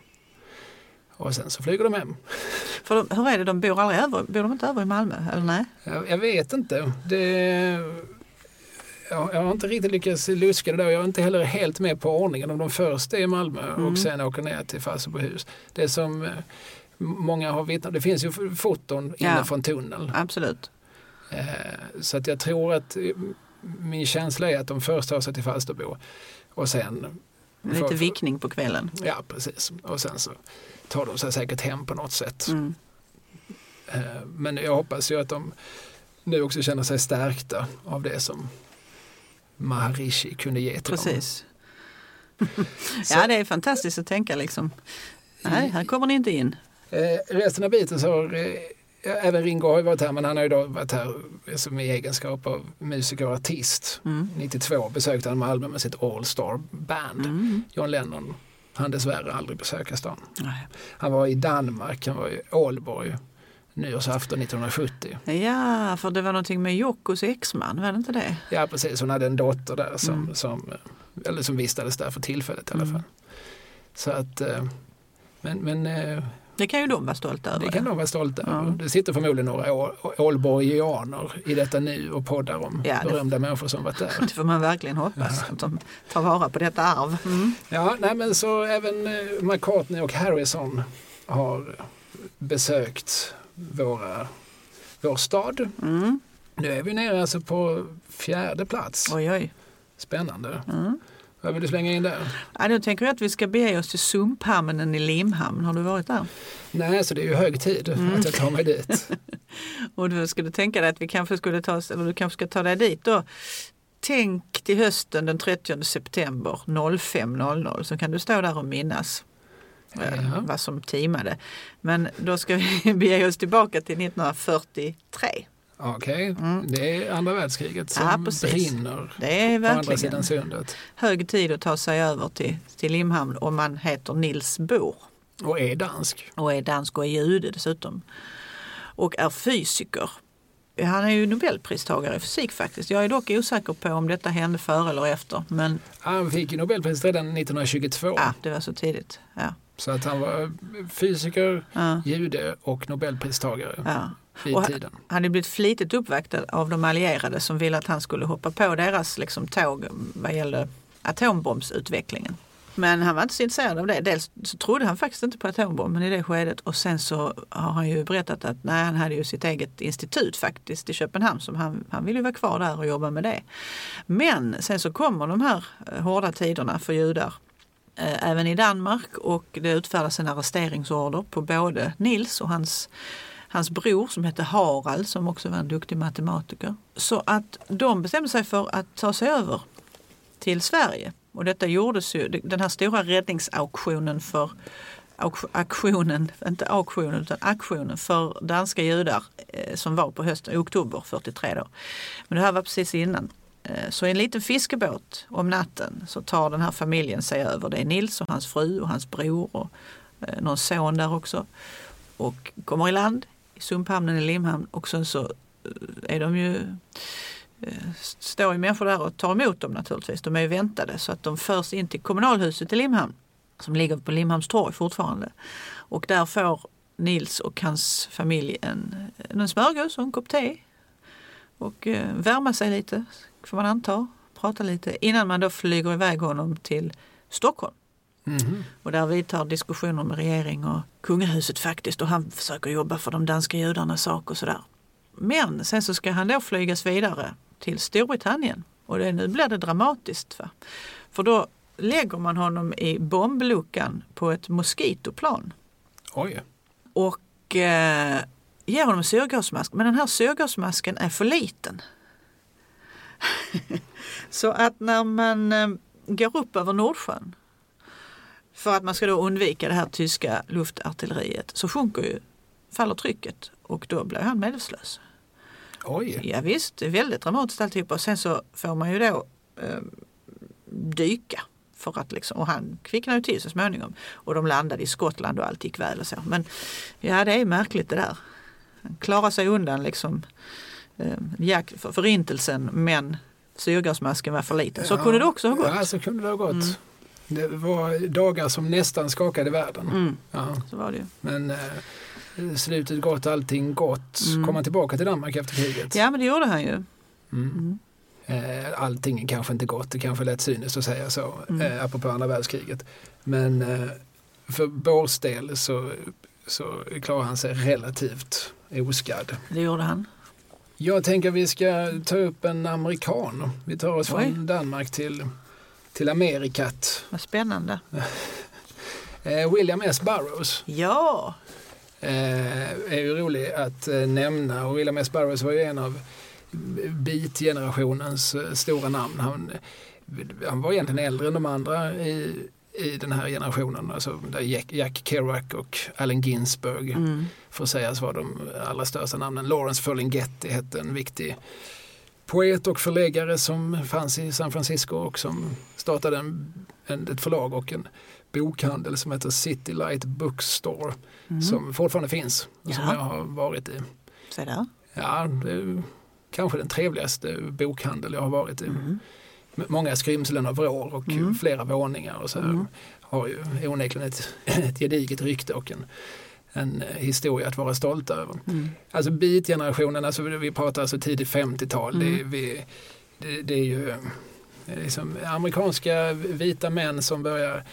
Och sen så flyger de hem. För de, hur är det, de bor aldrig över, bor de inte över i Malmö? Eller nej? Jag, jag vet inte. Det, jag, jag har inte riktigt lyckats luska det där. Jag är inte heller helt med på ordningen om de först är i Malmö Mm. och sen åker ner till Falsterbohus. Det som eh, många har vittnat det finns ju foton Ja. inne från tunneln. Absolut. Eh, Så att jag tror att eh, min känsla är att de först tar sig till Falsterbo och sen Lite För- vickning på kvällen. Ja, precis. Och sen så tar de sig säkert hem på något sätt. Mm. Eh, Men jag hoppas ju att de nu också känner sig stärkta av det som Maharishi kunde ge till dem. Precis. Så- Ja, det är fantastiskt att tänka liksom. Nej, här kommer ni inte in. Resten av Beatles har, eh, även Ringo har ju varit här men han har ju då varit här som i egenskap av musiker och artist. Mm. 92 besökte han Malmö med sitt All Star Band. Mm. John Lennon han dessvärre aldrig besöka stan. Nej. Han var i Danmark, han var i Ålborg nyårsafton 1970. Ja, för det var någonting med Jockos exman, var det inte det? Ja precis, hon hade en dotter där som, Mm. som, eller som vistades där för tillfället i alla Mm. fall. Så att, eh, men, men eh, Det kan ju de vara stolta över. det kan de vara stolta Ja. över. Det sitter förmodligen några ålborgianer i detta nu och poddar om Ja, det- berömda människor som varit där. Det får man verkligen hoppas, att de tar vara på detta arv. Mm. Ja, nej, men så även eh, McCartney och Harrison har besökt våra, vår stad. Mm. Nu är vi nere alltså på fjärde plats. Oj, oj. Spännande. Mm. Vad vill du slänga in där? Ja, då tänker jag att vi ska bege oss till Sumphamnen i Limhamn. Har du varit där? Nej, så det är ju hög tid Mm. att jag tar mig dit. Och då ska du tänka dig att vi kanske skulle ta eller du kanske ska ta dig dit då. Tänk till hösten den 30 september 05.00 så kan du stå där och minnas eh, Ja. vad som timade. Men då ska vi bege oss tillbaka till 1943. Okej, Mm. det är andra världskriget som Ja, precis. brinner Det är på andra sidan sundet. hög tid att ta sig över till, till Limhamn om man heter Nils Bohr Och är dansk. och är dansk och är jude dessutom. Och är fysiker. Han är ju nobelpristagare i fysik faktiskt. Jag är dock osäker på om detta hände före eller efter. Men Han fick ju Nobelpriset redan 1922. ja, det var så tidigt. Ja, Så att han var fysiker, ja, jude och Nobelpristagare ja. Vid tiden. Han hade blivit flitigt uppvaktad av de allierade som ville att han skulle hoppa på deras liksom, tåg vad gäller atombombsutvecklingen. Men han var inte så intresserad av det. Dels så trodde han faktiskt inte på atombomben i det skedet och sen så har han ju berättat att nej, han hade ju sitt eget institut faktiskt i Köpenhamn som han, han ville ju vara kvar där och jobba med det. Men sen så kommer de här eh, hårda tiderna för judar eh, även i Danmark och det utfärdas en arresteringsorder på både Nils och hans hans bror som hette Harald som också var en duktig matematiker. Så att de bestämde sig för att ta sig över till Sverige. Och detta gjordes ju, den här stora räddningsauktionen för aktionen, inte auktionen utan aktionen för danska judar eh, som var på hösten, oktober 43 då. Men det här var precis innan. Eh, så i en liten fiskebåt om natten så tar den här familjen sig över. Det är Nils och hans fru och hans bror och eh, någon son där också. Och kommer i land i sumphamnen i Limhamn och sen så eh, är de ju eh, står ju människor där och tar emot dem naturligtvis. De är ju väntade så att de förs in till kommunalhuset i Limhamn som ligger på Limhamns torg fortfarande. Och där får Nils och hans familj en, en smörgås och en kopp te. Och eh, värma sig lite, får man anta, prata lite innan man då flyger iväg honom till Stockholm. Mm. Och där vidtar diskussioner med regering och kungahuset faktiskt och han försöker jobba för de danska judarnas sak och sådär. Men sen så ska han då flygas vidare till Storbritannien och det, nu blir det dramatiskt. Va? För då lägger man honom i bombluckan på ett moskitoplan. Oj. Och eh, ger honom en syrgasmask. Men den här syrgasmasken är för liten. så att när man eh, går upp över Nordsjön för att man ska då undvika det här tyska luftartilleriet så sjunker ju, faller trycket och då blir han medvetslös. Oj. Ja, visst, det är väldigt dramatiskt alltihopa. Och sen så får man ju då eh, dyka. För att liksom, och han kvicknade ju till så småningom. Och de landade i Skottland och allt gick väl och så. Men ja, det är märkligt det där. Han klarar sig undan liksom eh, för förintelsen men syrgasmasken var för liten. Så ja, kunde det också ha gått. Ja, så kunde det ha gått. Mm. Det var dagar som nästan skakade världen. Mm. Ja. Så var det Men eh, slutet gott, allting gott. Mm. Kom han tillbaka till Danmark efter kriget? Ja, men det gjorde han ju. Mm. mm. Eh, allting är kanske inte gott, det kanske är lätt cyniskt att säga så, mm. eh, apropå andra världskriget. Men eh, för Bors del så, så klarar han sig relativt oskadd. Det gjorde han. Jag tänker vi ska ta upp en amerikan. Vi tar oss Oj. från Danmark till, till Amerikat. Vad spännande. Eh, William S. Burroughs. Ja. Eh, är ju rolig att eh, nämna och William S. Burroughs var ju en av beat-generationens stora namn. Han, han var egentligen äldre än de andra i, i den här generationen. Alltså Jack, Jack Kerouac och Allen Ginsberg mm. får sägas vara de allra största namnen. Lawrence Ferlinghetti hette en viktig poet och förläggare som fanns i San Francisco och som startade en, en, ett förlag och en bokhandel som heter City Light Bookstore mm. som fortfarande finns och som jag har varit i. Så där. Ja, det kanske den trevligaste bokhandel jag har varit i. Mm. Många skrymslen av vrår och mm. flera våningar och så mm. har ju onekligen ett, ett gediget rykte och en, en historia att vara stolt över. Mm. Alltså beat-generationen, alltså vi pratar alltså tidigt 50-tal, mm. det, det, det, är ju liksom amerikanska vita män som börjar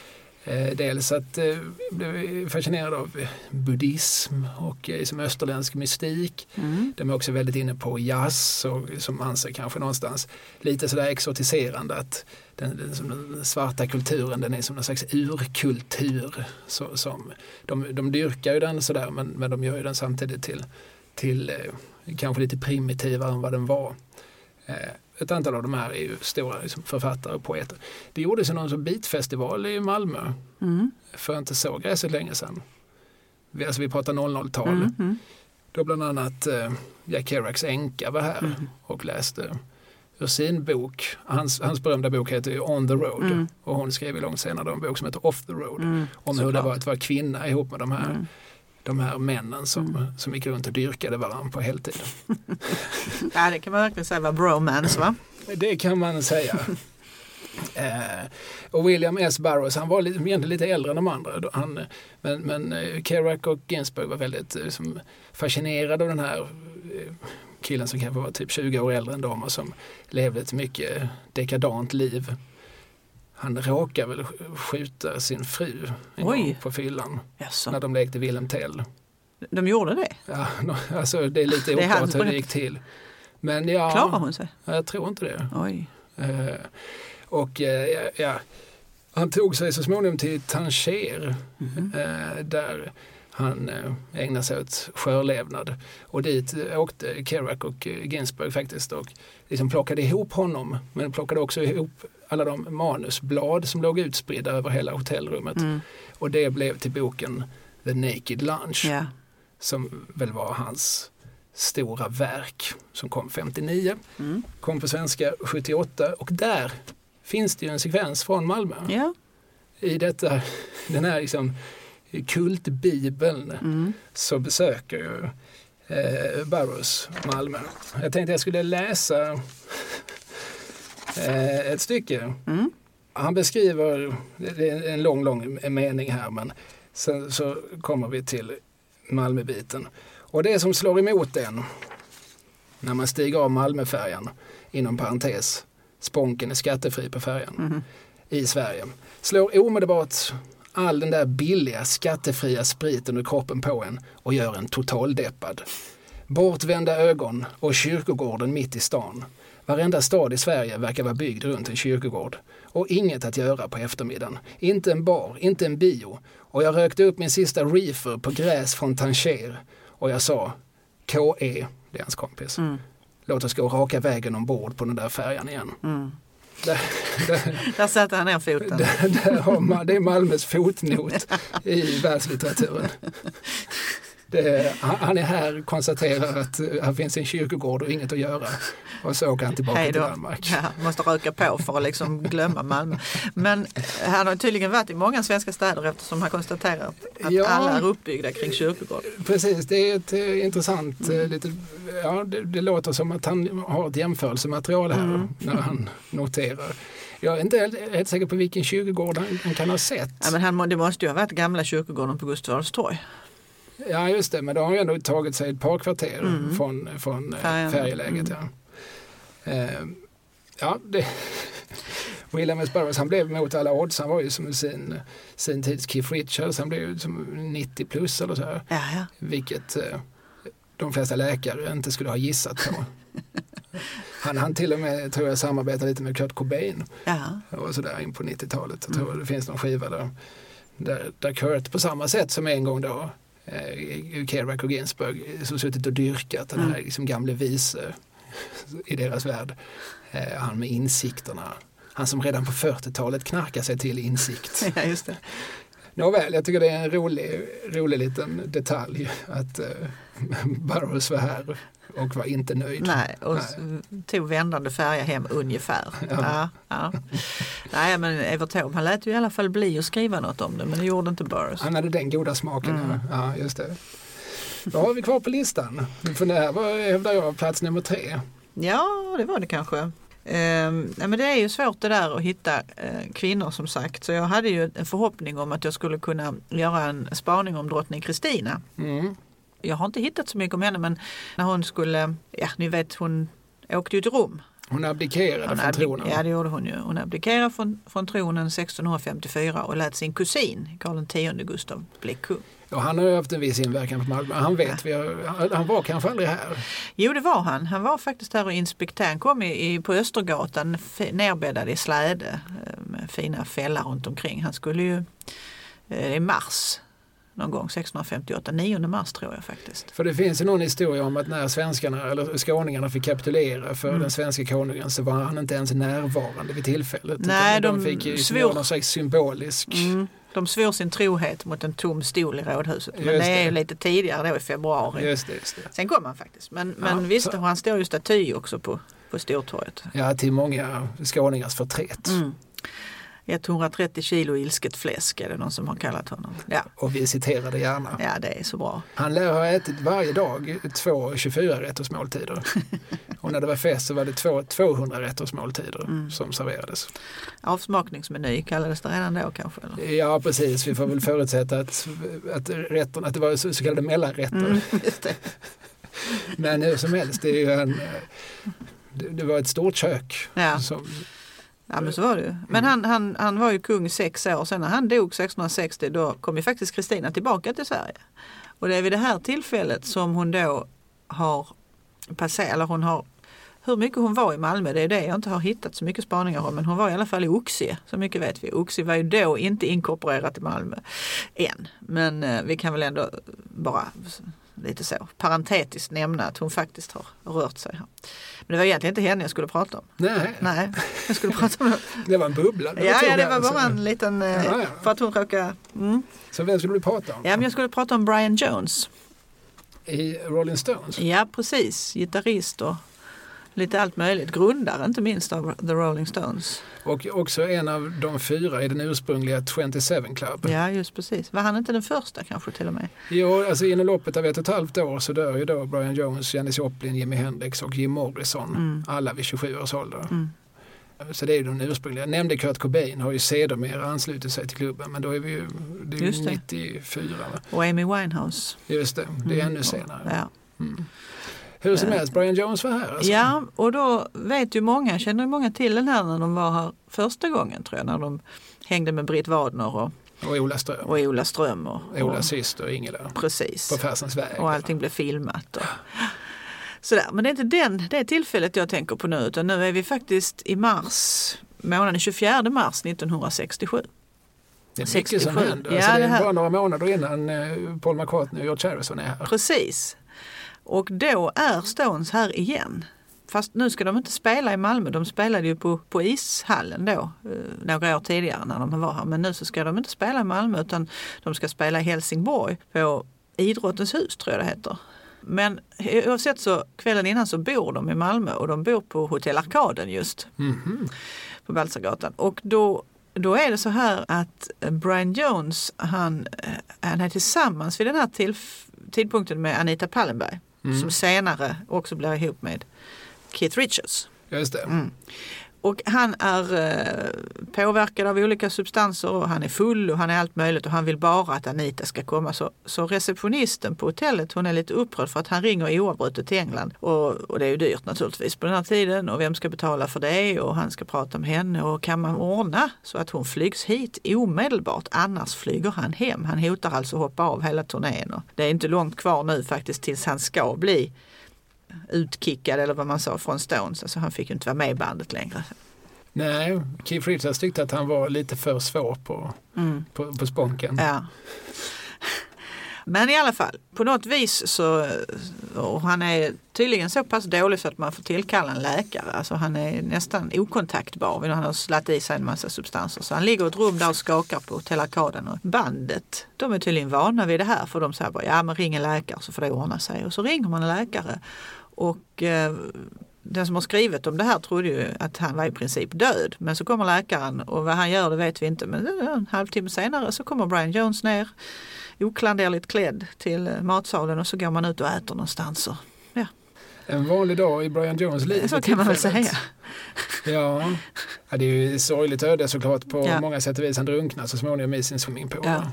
Eh, dels att eh, bli fascinerad av buddhism och eh, som österländsk mystik. Mm. De är också väldigt inne på jazz och som anser kanske någonstans lite sådär exotiserande att den, den, den, svarta kulturen den är som någon slags urkultur. Så, som, de, de dyrkar ju den sådär men, men de gör ju den samtidigt till, till eh, kanske lite primitivare än vad den var. Ett antal av de här är ju stora liksom, författare och poeter. Det gjordes någon som beatfestival i Malmö mm. för inte så gräsligt länge sedan. Vi, alltså vi pratar 00-tal. Mm, mm. Då bland annat eh, Jack Kerouacs änka var här mm. och läste ur sin bok. Hans, hans berömda bok heter On the Road mm. och hon skrev långt senare en bok som heter Off the Road. Mm, om hur det var att vara kvinna ihop med de här de här männen som, mm. som gick runt och dyrkade varandra på heltid. ja, det kan man verkligen säga var bromance va? Det kan man säga. eh, och William S. Burroughs, han var lite, egentligen lite äldre än de andra. Han, men men eh, Kerouac och Ginsberg var väldigt liksom, fascinerade av den här eh, killen som kanske var typ 20 år äldre än dem och som levde ett mycket dekadant liv han råkade väl skjuta sin fru på fyllan Jaså. när de lekte Wilhelm Tell. De gjorde det? Ja, alltså det är lite oklart hur det gick till. Men ja, Klarar hon sig? Jag tror inte det. Oj. Uh, och uh, ja, han tog sig så småningom till Tanger mm uh, där han ägnade sig åt sjölevnad. Och dit åkte Kerouac och Ginsberg faktiskt och liksom plockade ihop honom men plockade också ihop alla de manusblad som låg utspridda över hela hotellrummet. Mm. Och det blev till boken The Naked Lunch Ja. som väl var hans stora verk som kom 59, Mm. kom på svenska 78 och där finns det ju en sekvens från Malmö. Ja. I detta, den här liksom kultbibeln Mm. så besöker ju eh, Burroughs Malmö. Jag tänkte jag skulle läsa ett stycke. Mm. Han beskriver, det är en lång, lång mening här, men sen så kommer vi till Malmöbiten. Och det som slår emot en när man stiger av Malmöfärjan, inom parentes, Spånken är skattefri på färjan Mhm. i Sverige, slår omedelbart all den där billiga skattefria spriten ur kroppen på en och gör en totaldeppad. Bortvända ögon och kyrkogården mitt i stan. Varenda stad i Sverige verkar vara byggd runt en kyrkogård. Och inget att göra på eftermiddagen. Inte en bar, inte en bio. Och jag rökte upp min sista reefer på gräs från Tanger. Och jag sa, KE, det är hans kompis, Mm. låt oss gå raka vägen ombord på den där färjan igen. Mm. Där, där, Där satte han ner foten. där, där har man, det är Malmös fotnot i världslitteraturen. Det, han är här, konstaterar att eh, här finns en kyrkogård och inget att göra. Och så åker han tillbaka till. Danmark. Ja, måste röka på för att liksom glömma Malmö. Men han har tydligen varit i många svenska städer eftersom han konstaterat att Ja. alla är uppbyggda kring kyrkogård. Precis, det är ett eh, intressant, Mm. eh, lite, ja, det, det låter som att han har ett jämförelsematerial här Mm. när han noterar. Jag är inte helt, säker på vilken kyrkogård han, han kan ha sett. Ja, men han, det måste ju ha varit gamla kyrkogården på Gustav Adolfs torg. Ja just det, men då har ju ändå tagit sig ett par kvarter Mm. från, från eh, färjeläget. Mm. Ja, eh, ja det, William S. Burroughs han blev mot alla odds. Han var ju som sin, sin tids Keith Richards. Han blev ju som 90 plus eller så här. Ja, ja. Vilket eh, de flesta läkare inte skulle ha gissat på. Han han till och med, tror jag, samarbetade lite med Kurt Cobain ja. och sådär in på 90-talet. Jag Mm. tror det finns någon skiva där, där, där Kurt på samma sätt som en gång då eh, Kerouac och Ginsberg som suttit och dyrkat den här Mm. liksom gamle vise i deras värld. Eh, han med insikterna. Han som redan på 40-talet knarkade sig till insikt. ja, just det. Nåväl, jag tycker det är en rolig, rolig liten detalj att eh, Burroughs var här och var inte nöjd. Nej, och s- tog vändande färja hem ungefär. Ja. Ja, Nej, men Evert Taube, han lät ju i alla fall bli att skriva något om det, men det gjorde inte Burroughs. Han hade den goda smaken. Mm. Ja, just det. Vad har vi kvar på listan? För det här var, hävdar jag, plats nummer tre. Ja, det var det kanske. Ehm, nej, men det är ju svårt det där att hitta eh, kvinnor som sagt. Så jag hade ju en förhoppning om att jag skulle kunna göra en spaning om drottning Kristina. Mm. Jag har inte hittat så mycket om henne men när hon skulle, ja ni vet hon åkte ju till Rom. Hon abdikerade Hon från abdi- tronen. Ja det gjorde hon ju. Hon abdikerade från, från tronen 1654 och lät sin kusin Karl X Gustav bli kung. Och han har ju haft en viss inverkan på Malmö. Han vet, vi har, han- var kanske aldrig här. Jo det var han. Han var faktiskt här och inspekterade. Han kom i, i, på Östergatan nerbäddad i släde eh, med fina fällar runt omkring. Han skulle ju eh, i mars någon gång 1658, 9 mars tror jag faktiskt. För det finns ju någon historia om att när svenskarna, eller skåningarna fick kapitulera för Mm. den svenska konungen så var han inte ens närvarande vid tillfället. Nej, Utan de fick ju svor- någon slags symbolisk. Mm. De svor sin trohet mot en tom stol i rådhuset. Men Just det är ju lite tidigare då i februari. Just det, just det. Sen kom han faktiskt. Men, men Ja, visst, så- han står ju staty också på, på Stortorget. Ja, till många skåningars förtret. Mm. 130 kilo ilsket fläsk är det någon som har kallat honom. Ja, Och vi citerar det gärna. ja det är så bra. Han lär ha ätit varje dag två 24 rätters måltider. Och när det var fest så var det två 200 rätters måltider Mm. som serverades. Avsmakningsmeny kallades det redan då kanske? Eller? Ja precis, vi får väl förutsätta att, att, rätterna, att det var så, så kallade mellanrätter. Mm. Men hur som helst, det, är ju en, det, det var ett stort kök. Ja. Som, Ja men så var det ju. Men han, han, han var ju kung sex år. Sen när han dog 1660 då kom ju faktiskt Kristina tillbaka till Sverige. Och det är vid det här tillfället som hon då har passerat, eller hon har hur mycket hon var i Malmö, det är det jag inte har hittat så mycket spaningar om. Men hon var i alla fall i Oxie, så mycket vet vi. Oxie var ju då inte inkorporerat i Malmö än. Men eh, vi kan väl ändå bara lite så parentetiskt nämna att hon faktiskt har rört sig. här. Men det var egentligen inte henne jag skulle prata om. Nej, Nej, jag skulle prata om det var en bubbla. Ja, tog ja, det var bara en liten, eh, Ja, ja. för att hon råkade... Mm. Så vem skulle du prata om? Ja, men jag skulle prata om Brian Jones. I Rolling Stones? Ja, precis. Gitarrist och lite allt möjligt. Grundare inte minst av The Rolling Stones. Och också en av de fyra i den ursprungliga 27 Club. Ja, just precis. Var han inte den första kanske till och med? Jo, alltså inom loppet av ett och ett halvt år så dör ju då Brian Jones, Janis Joplin, Jimi Hendrix och Jim Morrison. Mm. Alla vid 27 års ålder. Mm. Så det är ju de ursprungliga. Jag nämnde Kurt Cobain har ju sedermera anslutit sig till klubben men då är vi ju, det är ju Just det. 94. Va? Och Amy Winehouse. Just det, det är Mm. ännu senare. Ja. Mm. Hur som helst, Brian Jones var här alltså. ja, och då vet ju många, känner ju många till den här när de var här första gången tror jag. När de hängde med Britt Wadner och, Och Ola Ström. och Ola Ström. Och, och, Olas syster Ingela. Precis. På Farsens väg. Och allting blev filmat. Och, sådär. Men det är inte den, det tillfället jag tänker på nu utan nu är vi faktiskt i mars, månaden 24 mars 1967. Det är mycket som 67. händer. Ja, alltså, det det är här- bara några månader innan eh, Paul McCartney och George Harrison är här. Precis. Och då är Stones här igen. Fast nu ska de inte spela i Malmö. De spelade ju på, på ishallen då eh, några år tidigare när de var här. Men nu så ska de inte spela i Malmö utan de ska spela i Helsingborg på Idrottens hus tror jag det heter. Men oavsett så kvällen innan så bor de i Malmö och de bor på Hotell Arkaden just Mhm. på Baltzargatan. Och då, då är det så här att Brian Jones han, eh, han är tillsammans vid den här tillf- tidpunkten med Anita Pallenberg Mm. som senare också blir ihop med Keith Richards. Just det. Mm. Och han är eh, påverkad av olika substanser och han är full och han är allt möjligt och han vill bara att Anita ska komma. Så, så receptionisten på hotellet hon är lite upprörd för att han ringer oavbrutet till England. Och, och det är ju dyrt naturligtvis på den här tiden och vem ska betala för det och han ska prata med henne och kan man ordna så att hon flygs hit omedelbart annars flyger han hem. Han hotar alltså hoppa av hela turnén och det är inte långt kvar nu faktiskt tills han ska bli utkickad eller vad man sa från Stones. Alltså han fick ju inte vara med i bandet längre. Nej, Keith Richards tyckte att han var lite för svår på, Mm. på, på sponken. Ja. Men i alla fall, på något vis så, och han är tydligen så pass dålig så att man får tillkalla en läkare. Alltså han är nästan okontaktbar han har slatt i sig en massa substanser. Så han ligger i ett rum där och skakar på Hotell Arkaden och bandet, de är tydligen vana vid det här för de säger bara ja men ring en läkare så får det ordna sig. Och så ringer man en läkare och eh, den som har skrivit om det här trodde ju att han var i princip död. Men så kommer läkaren och vad han gör det vet vi inte. Men en halvtimme senare så kommer Brian Jones ner oklanderligt klädd till eh, matsalen och så går man ut och äter någonstans. Och, En vanlig dag i Brian Jones liv. så kan man väl säga. Ja. ja, det är ju sorgligt öde såklart på Ja. många sätt och vis. Han drunknade så småningom i sin swimmingpool. Ja.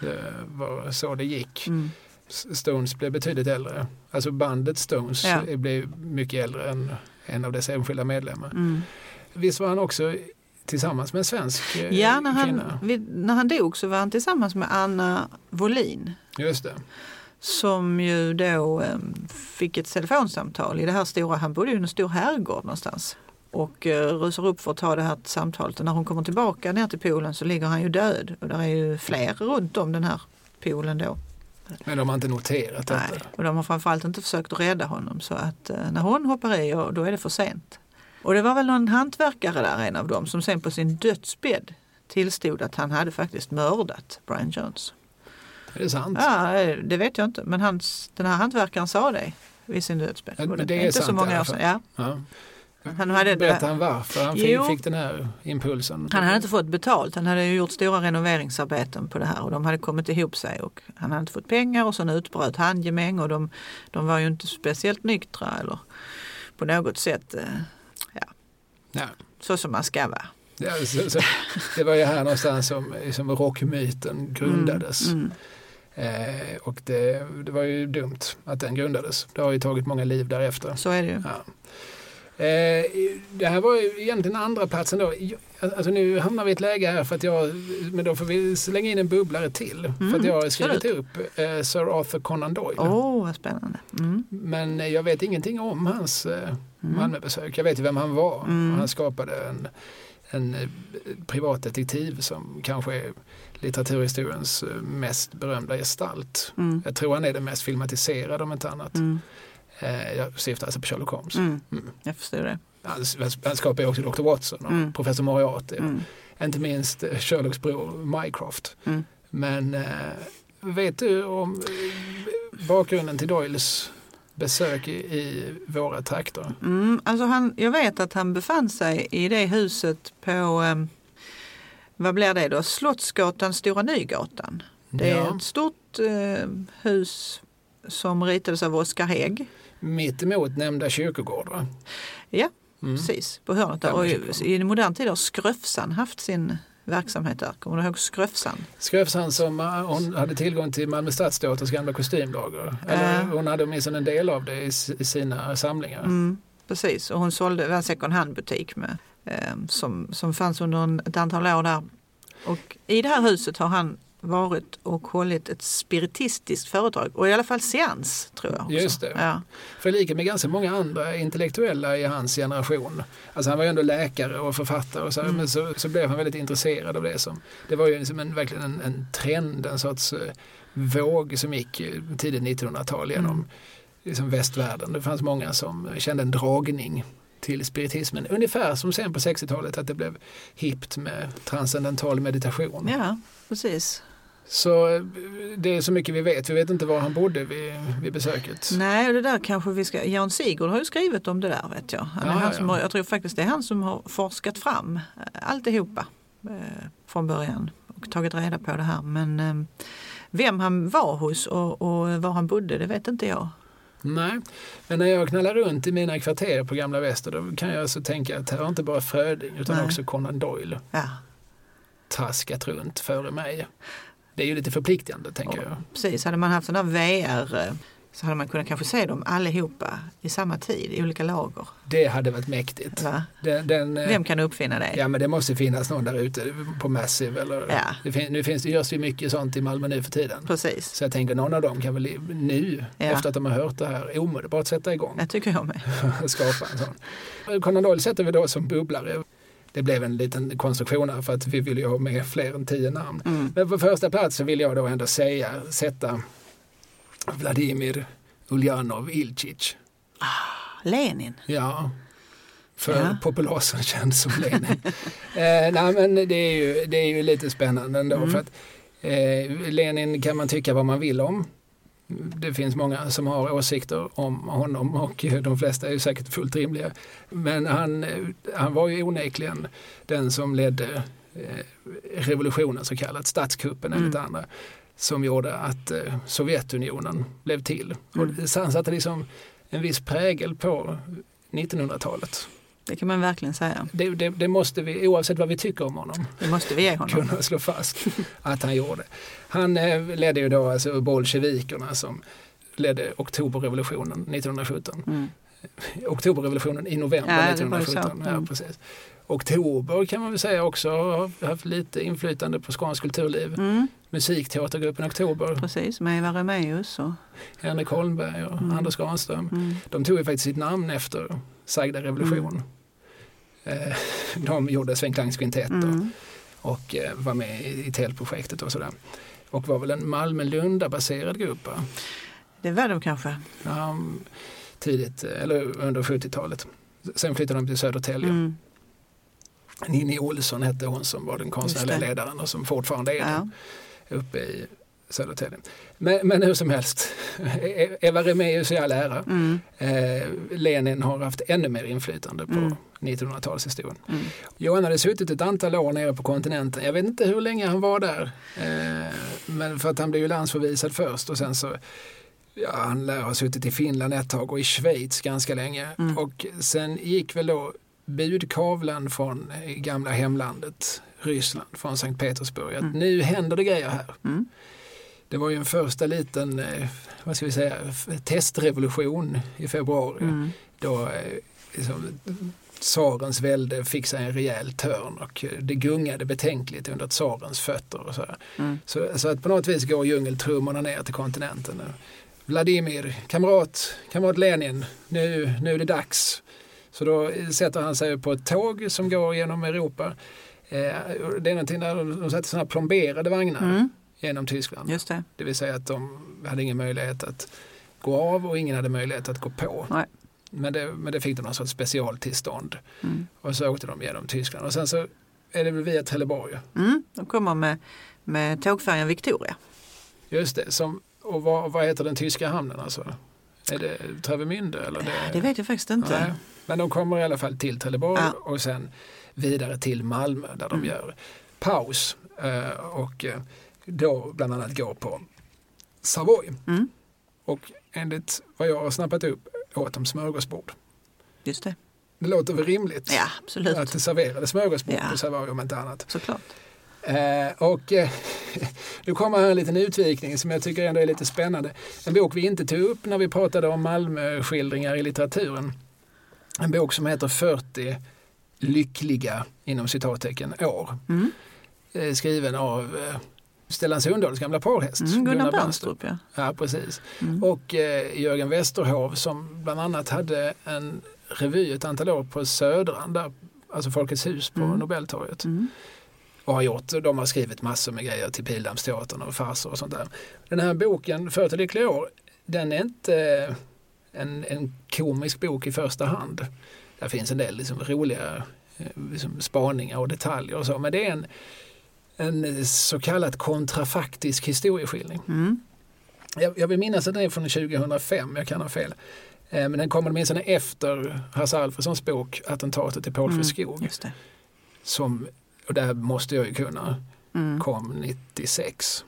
Det var så det gick. Mm. Stones blev betydligt äldre. Alltså bandet Stones Ja. blev mycket äldre än en av dess enskilda medlemmar. Mm. Visst var han också tillsammans med en svensk eh, Ja, när han, kvinna? vid, när han dog så var han tillsammans med Anna Wolin Just det. som ju då eh, fick ett telefonsamtal i det här stora, han bodde i en stor herrgård någonstans och eh, rusar upp för att ta det här samtalet och när hon kommer tillbaka ner till poolen så ligger han ju död och det är ju fler runt om den här poolen då. Men de har inte noterat detta. Nej, och de har framförallt inte försökt att rädda honom så att eh, när hon hoppar i då är det för sent. Och det var väl någon hantverkare där, en av dem, som sen på sin dödsbädd tillstod att han hade faktiskt mördat Brian Jones. Är det sant? Ja, eh, det vet jag inte, men hans, den här hantverkaren sa det vid sin dödsbädd. Ja, Och det är inte sant så många år sedan. Ja. Ja. Han, hade, Berättar han varför han fick, Jo. fick den här impulsen? han hade inte fått betalt. Han hade gjort stora renoveringsarbeten på det här och de hade kommit ihop sig och han hade inte fått pengar och sen utbröt handgemäng och de, de var ju inte speciellt nyktra eller på något sätt eh, Ja. så som man ska vara. Ja, så, så, det var ju här någonstans som, som rockmyten grundades. Mm, Eh, och det, det var ju dumt att den grundades. Det har ju tagit många liv därefter. så är det ju. Ja. Eh, det här var ju egentligen andra platsen då. Alltså nu hamnar vi i ett läge här för att jag, men då får vi slänga in en bubblare till. för att Mm, jag har skrivit upp eh, Sir Arthur Conan Doyle. Åh, vad spännande. Mm. Men jag vet ingenting om hans eh, Mm. Malmöbesök. Jag vet ju vem han var. Mm. Han skapade en, en eh, privatdetektiv som kanske är litteraturhistoriens eh, mest berömda gestalt. Mm. Jag tror han är den mest filmatiserade om inte annat. Eh, jag syftar alltså på Sherlock Holmes. Mm. Mm. Jag förstår det. Han, skapar ju också Dr. Watson och Mm. professor Moriarty. Mm. Inte minst eh, Sherlocks bror Mycroft. Mm. Men eh, vet du om bakgrunden till Doyles besök i, i våra trakter? Mm, alltså han, jag vet att han befann sig i det huset på, um, vad blir det då, Slottsgatan, Stora Nygatan. Det är Ja, ett stort eh, hus som ritades av Oskar Hägg. Mitt emot nämnda kyrkogård va? Ja, Mm. precis, på hörnet där. Och i, modern tid har Skröfsan haft sin verksamhet där. Kommer du ihåg Skröfsan? Skrevs han som eh, hon hade tillgång till Malmö Stadsteaters gamla kostymlager? Eller Äh. hon hade åtminstone en del av det i, sina samlingar. Mm, precis, och hon sålde en second hand-butik med, eh, som, som fanns under en, ett antal år där. Och i det här huset har han varit och hållit ett spiritistiskt företag och i alla fall seans tror jag. också. Just det. Ja. För lika med ganska många andra intellektuella i hans generation. Alltså han var ju ändå läkare och författare och så, Mm. men så, så blev han väldigt intresserad av det. Som, det var ju liksom en, verkligen en, en trend, en sorts eh, våg som gick eh, tidigt 1900-tal genom Mm. liksom västvärlden. Det fanns många som kände en dragning till spiritismen. Ungefär som sen på 60-talet att det blev hippt med transcendental meditation. ja, precis. Så eh, det är så mycket vi vet. Vi vet inte var han bodde vid, vid besöket. Nej, det där kanske vi ska... Jan Sigurd har ju skrivit om det där vet jag. Han är Ja, han ja. som har, jag tror faktiskt det är han som har forskat fram eh, alltihopa eh, från början och tagit reda på det här. Men eh, vem han var hos och, och var han bodde, det vet inte jag. Nej, men när jag knallar runt i mina kvarter på Gamla Väster då kan jag alltså tänka att här har inte bara Fröding utan Nej. också Conan Doyle Ja, traskat runt före mig. Det är ju lite förpliktigande tänker jag. precis. Hade man haft här VR eh, så hade man kunnat kanske se dem allihopa i samma tid i olika lager. Det hade varit mäktigt. Va? Den, den, eh, Vem kan uppfinna det? Ja men det måste finnas någon där ute på Massive eller Ja. det fin, nu finns det görs ju mycket sånt i Malmö nu för tiden. Precis, Så jag tänker någon av dem kan väl nu Ja. efter att de har hört det här omedelbart sätta igång. det tycker jag med. skapa en sån. Conan Doyle sätter vi då som bubblare. Det blev en liten konstruktion här för att vi ville ju ha med fler än tio namn. Mm. Men på första plats så vill jag då ändå säga, sätta Vladimir Uljanov Ilcic. Lenin. Ja, för Ja. populasen känd som Lenin. eh, nej men det är, ju, det är ju lite spännande ändå Mm. för att eh, Lenin kan man tycka vad man vill om. Det finns många som har åsikter om honom och de flesta är ju säkert fullt rimliga. Men han, han var ju onekligen den som ledde eh, revolutionen så kallat, statskuppen enligt Mm. andra, som gjorde att eh, Sovjetunionen blev till. Mm. Och han satte liksom en viss prägel på 1900-talet. Det kan man verkligen säga. Det, det, det måste vi, oavsett vad vi tycker om honom, Det måste vi ge honom. kunna slå fast att han gjorde. Han eh, ledde ju då alltså bolsjevikerna som ledde oktoberrevolutionen 1917. Mm. Oktoberrevolutionen i november Ja, det var ju så. 1917. Ja, Mm. precis. Oktober kan man väl säga också har haft lite inflytande på skånskt kulturliv. Mm, Musikteatergruppen Oktober, precis, med Eva Remaeus och Henrik Holmberg och Mm. Anders Granström. mm, De tog ju faktiskt sitt namn efter sagda revolution. Eh, De gjorde Sven Klangs kvintett och, mm, och eh, var med i Tältprojektet och sådär. Och var väl en Malmö-Lunda-baserad grupp. det var de kanske. Ja, tidigt, eller under 70-talet. Sen flyttade de till Södertälje. Mm, Ninni Olsson hette hon som var den konstnärliga ledaren och som fortfarande är ja. det uppe i Södertälje. Men, men hur som helst, E- Eva Remaeus i all ära. Mm, Eh, Lenin har haft ännu mer inflytande på Mm. 1900-talshistorien. mm. Johan hade suttit ett antal år nere på kontinenten. Jag vet inte hur länge han var där. Eh, men för att han blev ju landsförvisad först och sen så Ja, han lär ha suttit i Finland ett tag och i Schweiz ganska länge. Mm. Och sen gick väl då budkavlen från eh, gamla hemlandet Ryssland, från Sankt Petersburg, att Mm. nu händer det grejer här. Mm. Det var ju en första liten, eh, vad ska vi säga, testrevolution i februari Mm. då eh, liksom, tsarens välde fick sig en rejäl törn och eh, det gungade betänkligt under tsarens fötter. Och så. Mm. så, så att på något vis går djungeltrummorna ner till kontinenten. Vladimir, kamrat, kamrat Lenin, nu, nu är det dags. Så då sätter han sig på ett tåg som går genom Europa. Eh, det är någonting där de sätter sådana plomberade vagnar Mm. Genom Tyskland. Just det. Det vill säga att de hade ingen möjlighet att gå av och ingen hade möjlighet att gå på. Nej. Men det, men det fick de någon sorts specialtillstånd. Mm. Och så åkte de genom Tyskland. Och sen så är det väl via Trelleborg. Mm. De kommer med, med tågfärjan Victoria. Just det. Som, och vad, vad heter den tyska hamnen alltså? Är det Travemünde? Eller det, Det vet jag faktiskt inte. Nej. Men de kommer i alla fall till Trelleborg Ja. och sen vidare till Malmö där de Mm. gör paus. eh, Och eh, då bland annat går på Savoy. Mm. Och enligt vad jag har snappat upp åt de smörgåsbord. Just det. Det låter väl rimligt Ja, absolut. att det serverades smörgåsbord Ja. på Savoy om inte annat. Såklart. Eh, och eh, nu kommer här en liten utvikning som jag tycker ändå är lite spännande. En bok vi inte tog upp när vi pratade om Malmöskildringar i litteraturen. En bok som heter 40 lyckliga inom citattecken år. Mm. Eh, skriven av eh, Stellan Sundahls gamla parhäst. Mm, Gunnar Bernstrup ja. Ja, precis. Mm. Och eh, Jörgen Westerhov som bland annat hade en revy ett antal år på Södran, där, alltså Folkets hus på Mm. Nobeltorget. Mm. Och har gjort, de har skrivit massor med grejer till Pildammsteatern och farser och sånt där. Den här boken, För till lyckliga år, den är inte en, en komisk bok i första hand. Där finns en del liksom roliga eh, liksom spaningar och detaljer och så, men det är en, en så kallad kontrafaktisk historieskildring. Mm. Jag, jag vill minnas att den är från 2005, jag kan ha fel. Eh, Men den kommer åtminstone efter Hasse Alfredsons bok Attentatet i Paul Mm. Som, och där måste jag ju kunna, Mm. kom 96.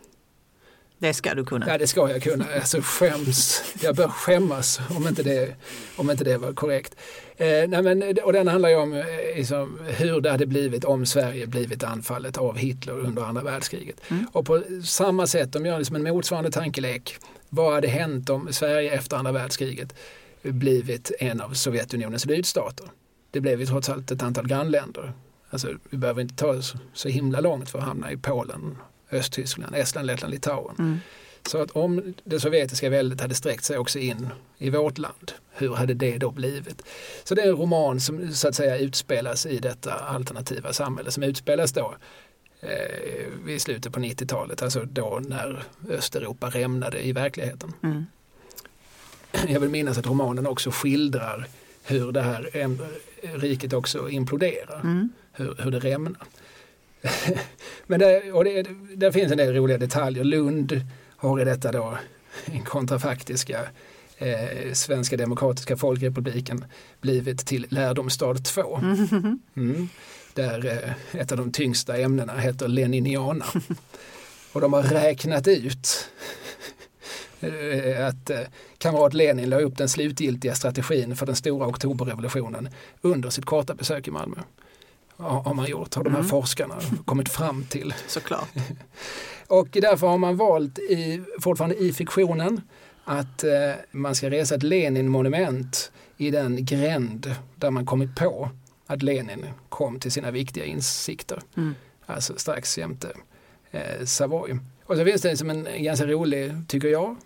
Det ska du kunna. Ja det ska jag kunna, alltså skäms, jag bör skämmas om inte det, om inte det var korrekt. Eh, nej men, och den handlar ju om eh, liksom, hur det hade blivit om Sverige blivit anfallet av Hitler under andra världskriget. Mm. Och på samma sätt, de gör liksom en motsvarande tankelek. Vad hade hänt om Sverige efter andra världskriget blivit en av Sovjetunionens lydstater? Det blev ju trots allt ett antal grannländer. Alltså, vi behöver inte ta oss så himla långt för att hamna i Polen, Östtyskland, Estland, Lettland, Litauen. Mm. Så att om det sovjetiska väldet hade sträckt sig också in i vårt land, hur hade det då blivit? Så det är en roman som så att säga utspelas i detta alternativa samhälle som utspelas då eh, vid slutet på 90-talet, alltså då när Östeuropa rämnade i verkligheten. Mm. Jag vill minnas att romanen också skildrar hur det här riket också imploderar, Mm. hur, hur det rämnar. Men det, och det, där finns en del roliga detaljer. Lund har i detta då den kontrafaktiska eh, Svenska Demokratiska Folkrepubliken blivit till lärdomsstad 2. Mm. Mm. Där eh, ett av de tyngsta ämnena heter Leniniana. Och de har räknat ut eh, att eh, kamrat Lenin la upp den slutgiltiga strategin för den stora oktoberrevolutionen under sitt korta besök i Malmö. Har man gjort, har de här Mm. forskarna kommit fram till. Såklart. Och därför har man valt, i, fortfarande i fiktionen, att eh, man ska resa ett Lenin-monument i den gränd där man kommit på att Lenin kom till sina viktiga insikter. Mm. Alltså strax jämte eh, Savoy. Och så finns det som en ganska rolig, tycker jag,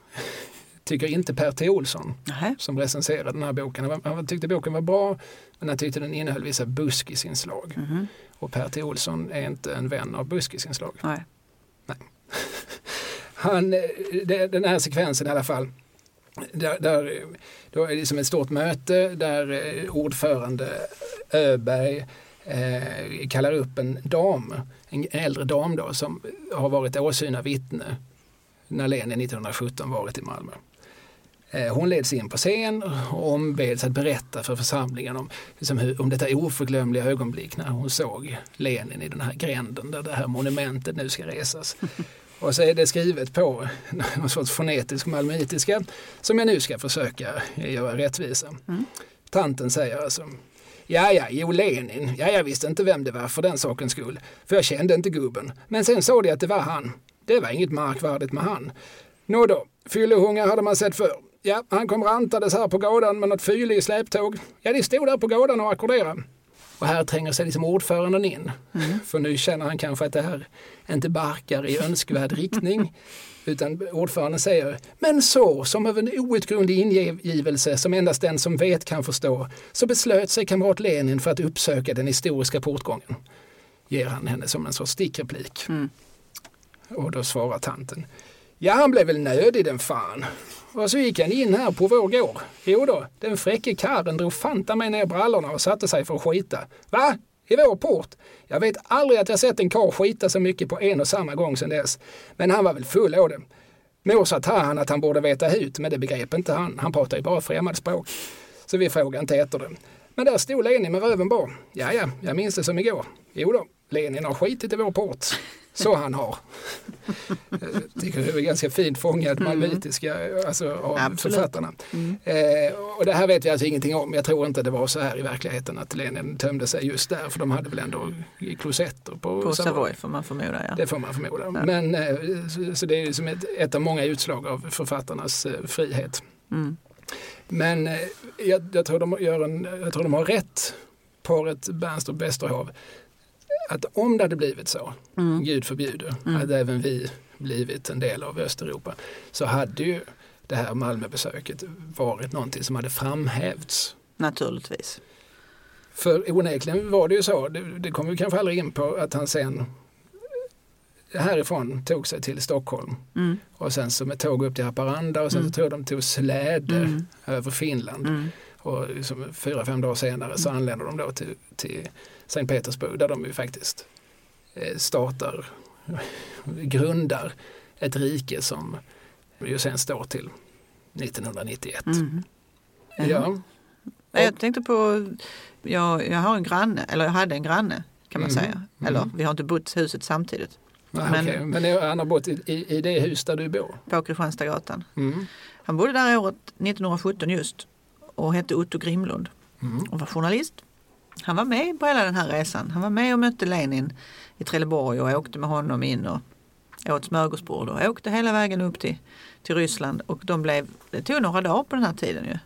tycker inte Per T. Olsson Nähä. som recenserade den här boken. Han, tyckte boken var bra men han tyckte den innehöll vissa buskisinslag. Mhm. Och Per T. Olsson är inte en vän av buskisinslag. Nej. Han, eh, det, den här sekvensen i alla fall, där, där, då är det som ett stort möte där eh, ordförande Öberg eh, kallar upp en dam, en äldre dam då, som har varit åsyna vittne när Lenin 1917 varit i Malmö. Eh, Hon leds in på scen och ombeds att berätta för församlingen om, liksom hur, om detta oförglömliga ögonblick när hon såg Lenin i den här gränden där det här monumentet nu ska resas. Och så är det skrivet på någon sorts fonetisk malmöitiska som jag nu ska försöka göra rättvisa. Mm. Tanten säger alltså Ja, ja, jo Lenin. Ja, jag visste inte vem det var för den sakens skull. För jag kände inte gubben. Men sen såg de att det var han. Det var inget märkvärdigt med han. Nå då, fyllehungar hade man sett förr. Ja, han kom rantades här på gården med något fylle i släptåg. Ja, de stod där på gården och ackorderade. Och här tränger sig liksom ordföranden in. Mm. För nu känner han kanske att det här inte barkar i önskvärd riktning. Utan ordföranden säger, men så, som av en outgrundlig ingivelse som endast den som vet kan förstå, så beslöt sig kamrat Lenin för att uppsöka den historiska portgången. Ger han henne som en sorts stickreplik. Mm. Och då svarar tanten, ja han blev väl nödig den fan. Och så gick han in här på vår gård. Jo då, den fräcke karren drog fanta mig ner brallorna och satte sig för att skita. Va? I vår port? Jag vet aldrig att jag sett en karl skita så mycket på en och samma gång sedan dess. Men han var väl full av det. Mor sa till han att han borde veta hut, men det begrep inte han. Han pratar ju bara främmande språk. Så vi frågade inte efter det. Men där stod Lenin med röven bar. Ja, ja, jag minns det som igår. Jo då, Lenin har skitit i vår port. Så han har. Jag tycker det är ganska fint fångat Mm. malmöitiska alltså, av Absolut. författarna. Mm. Eh, och det här vet vi alltså ingenting om. Jag tror inte det var så här i verkligheten att Lenin tömde sig just där för de hade väl ändå klosetter på, På Savoy. Savoy får man förmoda. Ja. Det får man förmoda. Men, eh, så, så det är som ett, ett av många utslag av författarnas eh, frihet. Mm. Men eh, jag, jag, tror de gör en, jag tror de har rätt, paret Bernström Westerhov, att om det hade blivit så, Mm. Gud förbjude, Mm. att även vi blivit en del av Östeuropa, så hade ju det här Malmöbesöket varit någonting som hade framhävts. Naturligtvis. För onekligen var det ju så, det, det kommer vi kanske aldrig in på, att han sen härifrån tog sig till Stockholm Mm. och sen så med tåg upp till Haparanda och sen Mm. så tror jag de tog släde Mm. över Finland. Mm. Och liksom fyra, fem dagar senare så anländer de då till, till Sankt Petersburg där de ju faktiskt eh, startar, grundar ett rike som ju sen står till 1991. Mm. Ja, Nej, Jag tänkte på, jag, jag har en granne, eller jag hade en granne kan man Mhm. säga. Eller vi har inte bott i huset samtidigt. men, Men- men, men han har bott i, i, i det hus där du bor. På Kristianstadsgatan. Mm. Han bodde där året 1917 just och hette Otto Grimlund Mm. och var journalist. Han var med på hela den här resan. Han var med och mötte Lenin i Trelleborg och åkte med honom in och åt smörgåsbord och åkte hela vägen upp till, till Ryssland och de blev, det tog några dagar på den här tiden ju.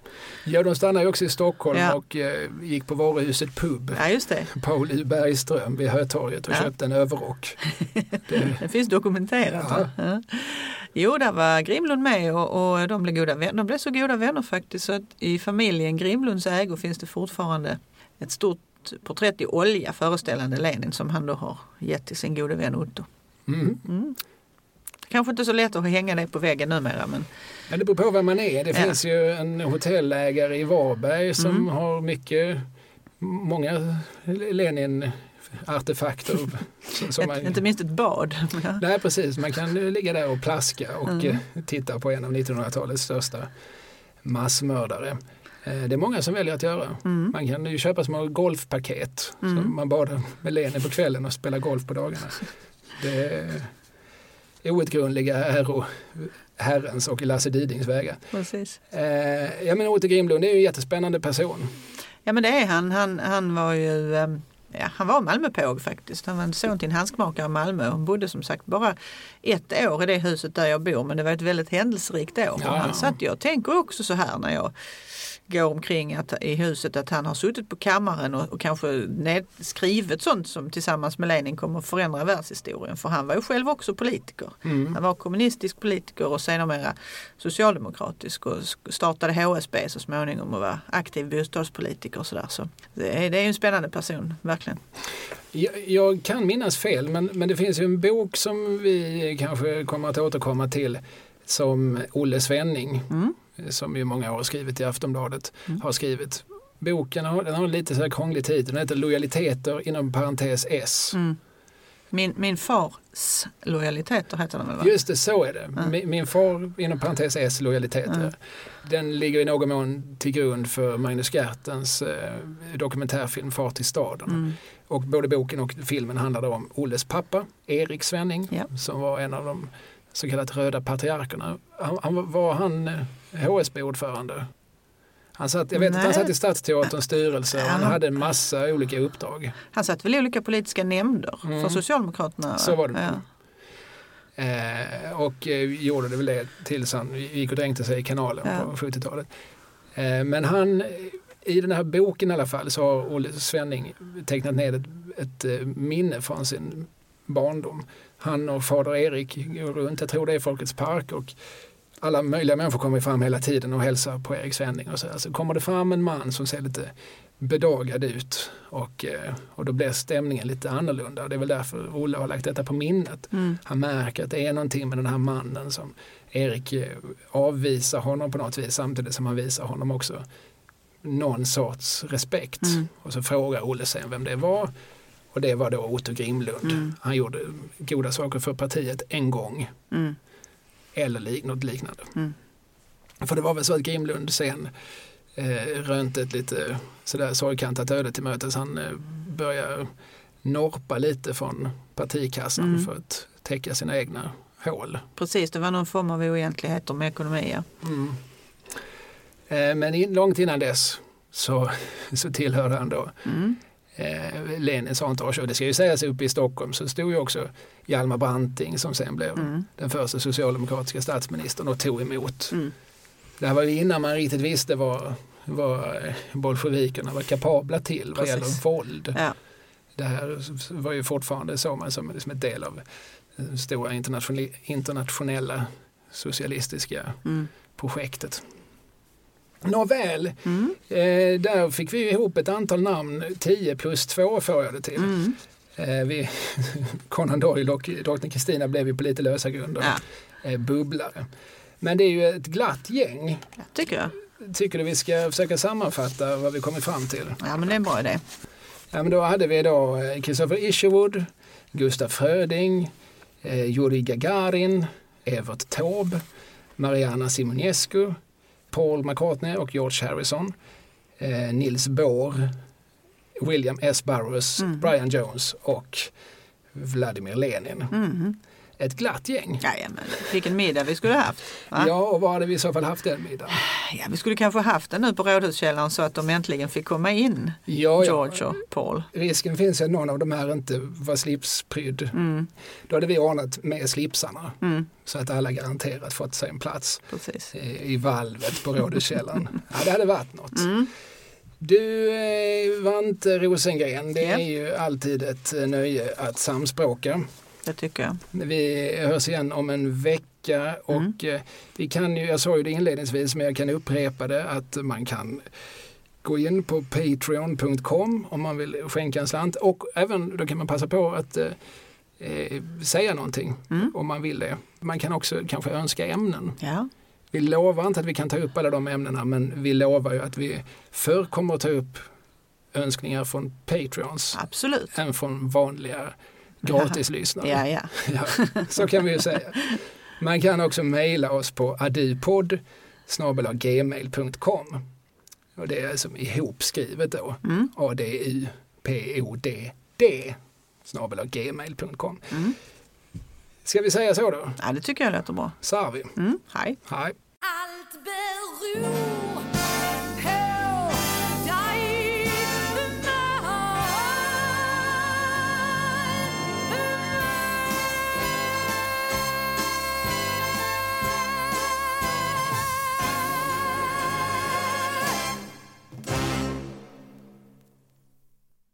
Ja, de stannade ju också i Stockholm Ja. och eh, gick på varuhuset Pub. Ja just det, Paul U. Bergström vid Hötorget och Ja. köpte en överrock. Det, det finns dokumenterat. Ja. Ja. Jo, där var Grimlund med och, och de, blev goda de blev så goda vänner faktiskt så att i familjen Grimlunds ägo finns det fortfarande ett stort porträtt i olja föreställande Lenin som han då har gett till sin gode vän Otto. mm. Mm. Kanske inte så lätt att hänga det på väggen numera men Men det beror på vem man är. Det Ja. finns ju en hotellägare i Varberg som Mm. har mycket, många Lenin-artefakter. som- som ett, man, inte minst ett bad. Ja. Nej precis, man kan ligga där och plaska och Mm. titta på en av 1900-talets största massmördare. Eh, Det är många som väljer att göra. Mm. Man kan ju köpa små golfpaket. Mm. Så man badar med Lenin på kvällen och spelar golf på dagarna. Det är outgrundliga äro Herrens och Lasse Didings vägar. Precis. Eh, ja men Otto Grimlund är ju en jättespännande person. Ja men det är han. Han, han var ju ehm, Ja, han var Malmöpåg faktiskt. Han var en son till en handskmakare i Malmö och bodde som sagt bara ett år i det huset där jag bor. Men det var ett väldigt händelserikt år. Ja. han satt, jag tänker också så här när jag går omkring att, i huset att han har suttit på kammaren och, och kanske ned, skrivit sånt som tillsammans med Lenin kommer att förändra världshistorien. För han var ju själv också politiker. Mm. Han var kommunistisk politiker och sedermera socialdemokratisk och startade HSB så småningom och var aktiv bostadspolitiker och sådär. Så det är, det är en spännande person, verkligen. Jag, jag kan minnas fel men, men det finns ju en bok som vi kanske kommer att återkomma till som Olle Svenning Mm. Som ju många år har skrivit i Aftonbladet Mm. har skrivit. Boken har, den har lite så här krånglig titel, den heter Lojaliteter inom parentes S. Mm. Min, min fars lojaliteter heter den väl? Just det, så är det. Ja. Min, min far inom parentes S lojaliteter. Ja. Den ligger i någon mån till grund för Magnus Gertens eh, dokumentärfilm Far till staden. Mm. Och både boken och filmen handlade om Olles pappa, Erik Svenning, Ja. som var en av de så kallat röda patriarkerna. Han, han, var- han eh, HSB-ordförande? Han satt, jag vet att han satt i Stadsteaterns styrelse och han hade en massa olika uppdrag. Han satt väl i olika politiska nämnder Mm. för Socialdemokraterna? Så var det. Ja. Eh, och eh, gjorde det väl det tills han gick och dränkte sig i kanalen Ja. på 70-talet. Eh, men han, i den här boken i alla fall, så har Olle Svenning tecknat ner ett, ett eh, minne från sin barndom. Han och fader Erik går runt, jag tror det är Folkets park och alla möjliga människor kommer fram hela tiden och hälsar på Erik Svenning och så. så kommer det fram en man som ser lite bedagad ut och, eh, och då blir stämningen lite annorlunda. Det är väl därför Olle har lagt detta på minnet. Mm. Han märker att det är någonting med den här mannen som Erik eh, avvisar honom på något vis samtidigt som han visar honom också någon sorts respekt. Mm. Och så frågar Olle sen vem det var och det var då Otto Grimlund. Mm. Han gjorde goda saker för partiet en gång. Mm. Eller lik något liknande. Mm. För det var väl så att Grimlund sen eh, rönte ett lite sådär sorgkantat öde till mötes. Han eh, började norpa lite från partikassan mm. för att täcka sina egna hål. Precis, det var någon form av oegentligheter med ekonomi. Mm. Eh, men in, långt innan dess så, så tillhörde han då mm. Eh, Lenins entourage. Och det ska ju sägas uppe i Stockholm så stod ju också Hjalmar Branting som sen blev mm. den första socialdemokratiska statsministern och tog emot. Mm. Det här var ju innan man riktigt visste vad, vad bolsjevikerna var kapabla till vad gäller våld. Ja. Det här var ju fortfarande så man som, som ett del av det stora internationella socialistiska mm. projektet. Nåväl, mm. eh, där fick vi ihop ett antal namn, 10 plus 2 får jag det till. Mm. Eh, vi, Conan Doyle och drottning Kristina blev ju på lite lösa grunder ja. eh, bubblare. Men det är ju ett glatt gäng. Tycker jag. Tycker du vi ska försöka sammanfatta vad vi kommit fram till? Ja men det är en bra idé. Ja, men då hade vi då eh, Christopher Isherwood, Gustaf Fröding, eh, Yuri Gagarin, Evert Taube, Mariana Simonescu, Paul McCartney och George Harrison, eh, Nils Bohr, William S. Burroughs, mm. Brian Jones och Vladimir Lenin. Mm ett glatt gäng. Jajamän, vilken middag vi skulle haft. Va? Ja, och var hade vi i så fall haft den middagen? Ja, vi skulle kanske haft den nu på Rådhuskällaren så att de äntligen fick komma in, ja, George och Paul. Risken finns att någon av de här inte var slipsprydd. Mm. Då hade vi ordnat med slipsarna mm. så att alla garanterat fått sig en plats Precis. i valvet på Rådhuskällaren. ja, det hade varit något. Mm. Du, eh, Vante Rosengren, det yeah. är ju alltid ett nöje att samspråka. Det tycker jag. Vi hörs igen om en vecka och mm. vi kan ju, jag sa ju det inledningsvis men jag kan upprepa det att man kan gå in på patreon.com om man vill skänka en slant och även då kan man passa på att eh, eh, säga någonting mm. om man vill det. Man kan också kanske önska ämnen. Ja. Vi lovar inte att vi kan ta upp alla de ämnena men vi lovar ju att vi förr kommer att ta upp önskningar från Patreons Absolut. än från vanliga gratislyssnare. Ja, ja. ja, så kan vi ju säga. Man kan också mejla oss på adupodd gmail.com och det är som ihopskrivet då. Mm. A-D-U-P-O-D-D gmail.com. Mm. Ska vi säga så då? Ja, det tycker jag låter bra. Sarvi. Mm. Hej. Hej. Allt beror